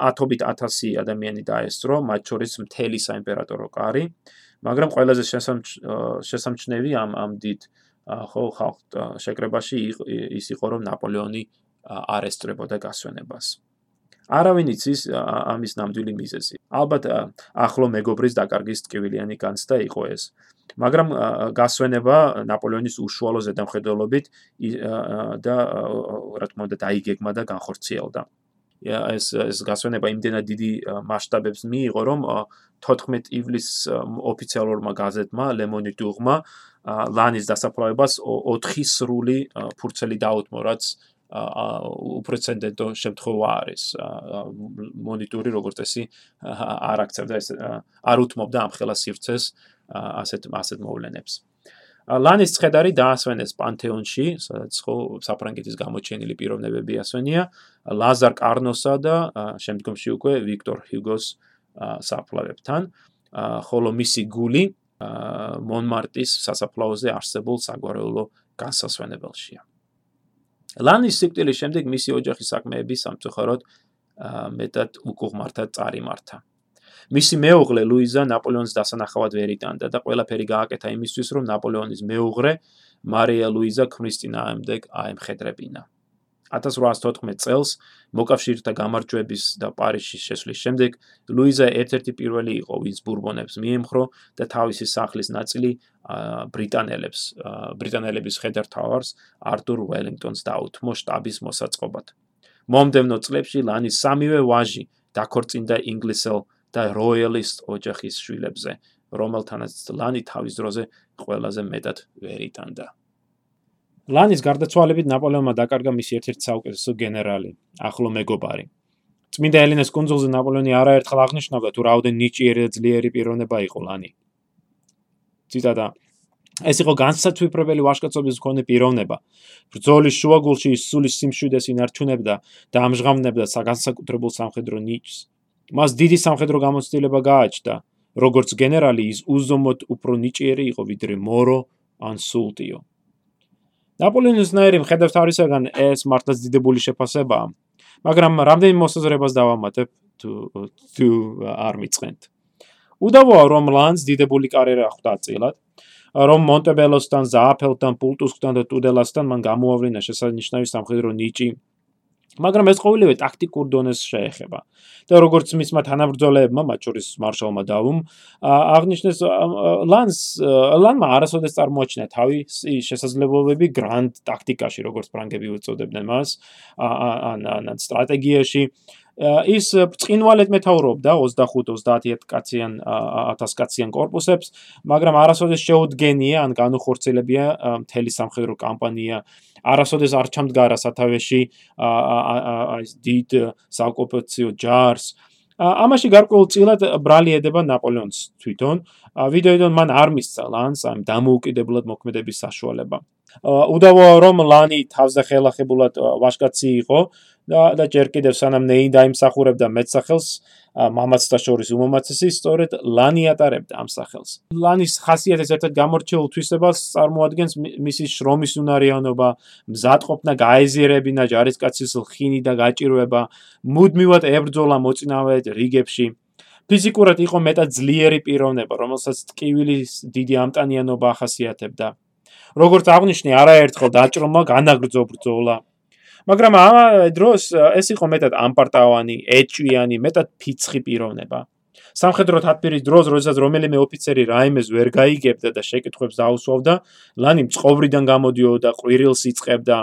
ათობით 1000 ადამიანი დაესწრო, მათ შორის მთელი საიმპერატორო კარი, მაგრამ ყველაზე შესამჩნევი ამ ამ დიდ ხო ხალხ შეკრებაში ის იყო რომ ნაპოლეონი არესტრებოდა გასვენებას. არავინ იცის ამის ნამდვილი მიზეზი. ალბათ ახლო მეგობრის დაკარგის ტკივილიანი განცდა იყო ეს. მაგრამ გასვენება ნაპოლეონის უშუალო ზედამხედველობით და რა თქმა უნდა დაიგეგმა და განხორციელდა. ეს ეს გასვენება იმდენად დიდი მასშტაბებს მიიღო, რომ 14 ივლისს ოფიციალურმა გაზეთმა Le Monde-მა ლანის დასაფლავებას 4 სრული ფურცელი დაუთმო, რაც უპრეცედენტო შემთხვევა არის. მონიტორი როგორც წესი არ აქცევდა ეს არ უთმობდა ამ ხელას სივრცეს ასეთ ასეთ მოვლენებს. ლანის ცხედარი დაასვენეს პანთეონში, სადაც ხო საფრანგეთის გამოჩენილი პიროვნებები ასვენია, ლაზარ კარნოსა და შემდგომში უკვე ვიქტორ ჰიუგოს საფლავებთან, ხოლო მისი გული მონმარტის სასაფლაოზე არსებულ საგვარეულო განსასვენებელშია. ლანის სიკვდილის შემდეგ მისი ოჯახის საქმეები სამწუხაროდ მეტად უკუღმართად წარიმართა. მისი მეუღლე ლუიზა ნაპოლეონის დასანახავად ვერ იტანდა და ყველაფერი გააკეთა იმისთვის, რომ ნაპოლეონის მეუღლე მარია ლუიზა ქრისტინა ამდეგ აემხედრებინა. 1814 წელს მოკავშირეთა გამარჯვების და პარიზის შესვლის შემდეგ ლუიზა ერთ-ერთი პირველი იყო, ვინც ბურბონებს მიემხრო და თავისი სახლის ნაწილი ბრიტანელებს, ბრიტანელების ხედართავარს არტურ უელინგტონს დაუთმო შტაბის მოსაწყობად. მომდევნო წლებში ლანის სამივე ვაჟი დაქორწინდა ინგლისელ და როიალისტ ოჯახის შვილებზე, რომელთანაც ლანი თავის დროზე ყველაზე მეტად ვერიტანდა. ლანის გარდაცვალებით ნაპოლეონმა დაკარგა მისი ერთ-ერთი საუკეთესო გენერალი, ახლო მეგობარი. წმინდა ელენეს კონძულზე ნაპოლეონი არაერთხელ აღნიშნავდა თუ რაოდენ ნიჭიერი და ძლიერი პიროვნება იყო ლანი. ციტატა ეს იყო განსაცვიფრებელი ვაჟკაცობის მქონე პიროვნება. ბრძოლის შუაგულში ის სულის სიმშვიდეს ინარჩუნებდა და ამჟღავნებდა საგანსაკუთრებულ სამხედრო ნიჭს. მას დიდი სამხედრო გამოცდილება გააჩნდა. როგორც გენერალი ის უზომოდ უფრო ნიჭიერი იყო ვიდრე მორო ან სულტიო. ნაპოლეონის ნაერი მხედავს თავისაგან ეს მართლაც დიდებული შეფასებაა, მაგრამ რამდენი მოსაზრებას დავამატებ თუ თუ არ მიწყენთ. უდავოა რომ ლანს დიდებული კარიერა ხვდა წილად, რომ მონტებელოსთან, ზააფელთან, პულტუსკთან და ტუდელასთან მან გამოავლინა შესანიშნავი სამხედრო ნიჭი მაგრამ ეს ყოველივე ტაქტიკურ დონეს შეეხება. და როგორც მისმა თანაბრძოლებმა, მათ შორის მარშალმა დავუმ, აღნიშნეს ლანს ლანმა არასოდეს წარმოაჩინა თავისი შესაძლებლობები გრანდ ტაქტიკაში, როგორც ფრანგები უწოდებდნენ მას, ან ან სტრატეგიაში. ის წინვალეთ მეთაურობდა 25-30 კაციან 1000 კაციან корпуსებს, მაგრამ არასოდეს შეუდგენია ან განუხორციელებია მთელი სამხედრო კამპანია. არასოდეს არ ჩამდგარა სათავეში აი დიდ საოკუპაციო ჯარს. ამაში გარკვეულწილად ბრალი ედება ნაპოლეონს თვითონ, ვიდრე მან არ მისცა ლანს ამ დამოუკიდებლად მოქმედების საშუალება. უდავოა რომ ლანი თავზე ხელახებულად ვაშკაცი იყო და ჯერ კიდევ სანამ ნეი დაიმსახურებდა მეცახელს მამაც და შორის უმომაცესი სწორედ ლანი ატარებდა ამ სახელს. ლანის ხასიათის ერთ-ერთ გამორჩეულ თვისებას წარმოადგენს მისი შრომის უნარიანობა, მზადყოფნა გაეზიერებინა ჯარისკაცის ხინი და გაჭირვება, მუდმივად ებრძოლა მოწინავე რიგებში. ფიზიკურად იყო მეტად ძლიერი პიროვნება, რომელსაც ტკივილის დიდი ამტანიანობა ახასიათებდა. როგორც აღნიშნე, არაერთხელ დაჭრომა განაგრძო ბრძოლა. მაგრამ ამ დროს ეს იყო მეტად ამპარტავანი, ეჭვიანი, მეტად ფიცხი პიროვნება. სამხედრო თათბირის დროს, როდესაც რომელიმე ოფიცერი რაიმეს ვერ გაიგებდა და შეკითხვებს დაუსვავდა, ლანი მწყოვრიდან გამოდიოდა, ყვირილს იწყებდა.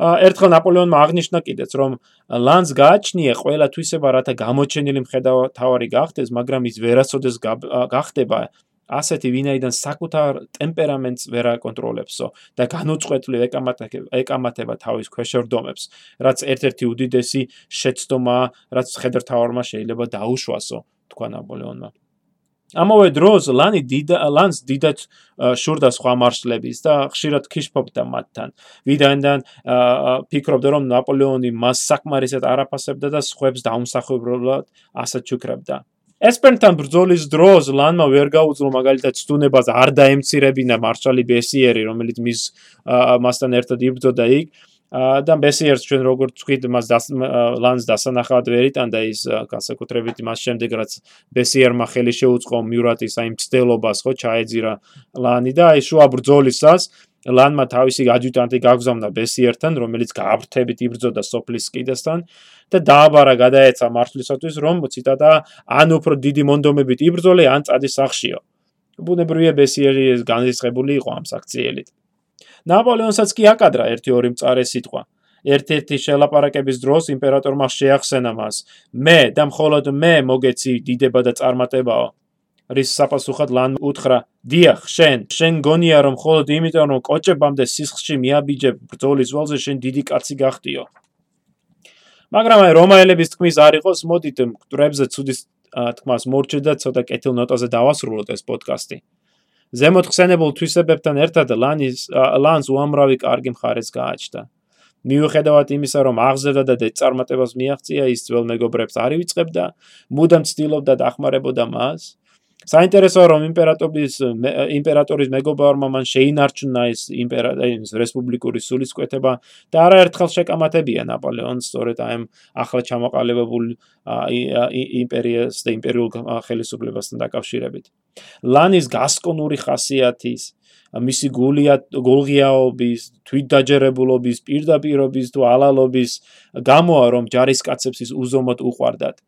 ერთხელ ნაპოლეონმა აღნიშნა კიდეც, რომ ლანს გააჩნია ყველა თვისება, რათა გამოჩენილი მხედავთავარი გახდეს, მაგრამ ის ვერასოდეს გახდება ასეთი ვინაიდან საკუთარ ტემპერამენტს ვერ აკონტროლებსო და განუწყვეტლივ ეკამათება თავის ქვეშევრდომებს, რაც ერთ-ერთი უდიდესი შეცდომა, რაც ხედრთავარმა შეიძლება დაუშვასო, თქვა ნაპოლეონმა. ამავე დროს ლანი დიდ ლანს დიდად შურდა სხვა მარშლების და ხშირად ქიშფობდა მათთან. ვიდანიდან ფიქრობდა რომ ნაპოლეონი მას საკმარისად არაფასებდა და სხვებს დაუმსახურებლად ასად ჩუქრებდა. ესპერთან ბრძოლის დროს ლანმა ვერ გაუძლო მაგალითად სტუნებას არ დაემცირებინა მარშალი ბესიერი რომელიც მის მასთან ერთად იბრძოდა იქ. და ბესიერს ჩვენ როგორც ვთქვით მას ლანს დასანახად ვერიტანდა ის განსაკუთრებით მას შემდეგ რაც ბესიერმა ხელი შეუწყო მიურატის აი მცდელობას ხო ჩაეძირა ლანი და აი შუა ბრძოლისას ლანმა თავისი ადიუტანტი გაგზავნა ბესიერთან, რომელიც გააბრთებით იბრძოდა სოფლის კიდესთან და დააბარა გადაეცა მარშლისათვის, რომ ციტატა ან უფრო დიდი მონდომებით იბრძოლე, ან წადი სახშიო. ბუნებრივია ბესიერი ეს განისხებული იყო ამ საქციელით. ნაპოლეონსაც კი აკადრა ერთი-ორი მწარე სიტყვა. ერთ-ერთი შელაპარაკების დროს იმპერატორმა შეახსენა მას: "მე და მხოლოდ მე მოგეცი დიდება და წარმატებაო." რის საპასუხოდ ლან უთხრა: "დიახ, შენ, შენ გონია რომ მხოლოდ იმიტომ რომ კოჭებამდე სისხლში მიაბიჯებ ბრძოლის ვალზე შენ დიდი კაცი გახდიო." მაგრამ აი რომაელების თქმის არ იყოს, მოდით მკვრებზე ცუდის თქმას მორჩე და ცოტა კეთილ ნოტაზე დავასრულოთ ეს პოდკასტი. ზემოთ ხსენებულ თვისებებთან ერთად ლანის ლანს უამრავი კარგი მხარეც გააჩნდა. მიუხედავად იმისა, რომ აღზევდა და დეწარმატებას მიაღწია, ის ძველ მეგობრებს არ ივიწყებდა, მუდამ ცდილობდა დახმარებოდა მას. საინტერესოა რომ იმპერატორის იმპერატორის მეგობარმა მან შეინარჩუნა ეს იმპერატორის რესპუბლიკური სულისკვეთება და არაერთხელ შეკამათებია ნაპოლეონს სწორედ აი ამ ახლა ჩამოყალიბებულ იმპერიას და იმპერიულ ხელისუფლებასთან დაკავშირებით. ლანის გასკონური ხასიათის მისი გულია გულღიაობის, თვითდაჯერებულობის, პირდაპირობის თუ ალალობის გამოა რომ ჯარისკაცებს ის უზომოდ უყვარდათ.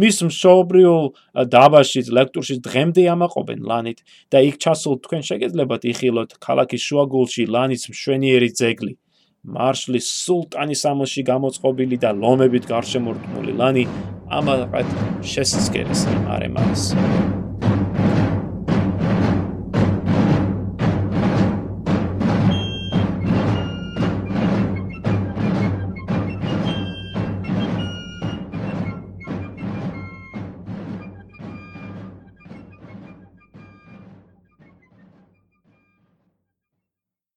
მის მშობრიულ დაბაშიც ლექტურში დღემდე ამაყობენ ლანით და იქ ჩასულ თქვენ შეგეძლებათ იხილოთ ქალაქის შუაგულში ლანის მშვენიერი ძეგლი. მარშლის სულტანის ამოში გამოწყობილი და ლომებით გარშემორტყმული ლანი ამაყად შესწკერის არემარეს.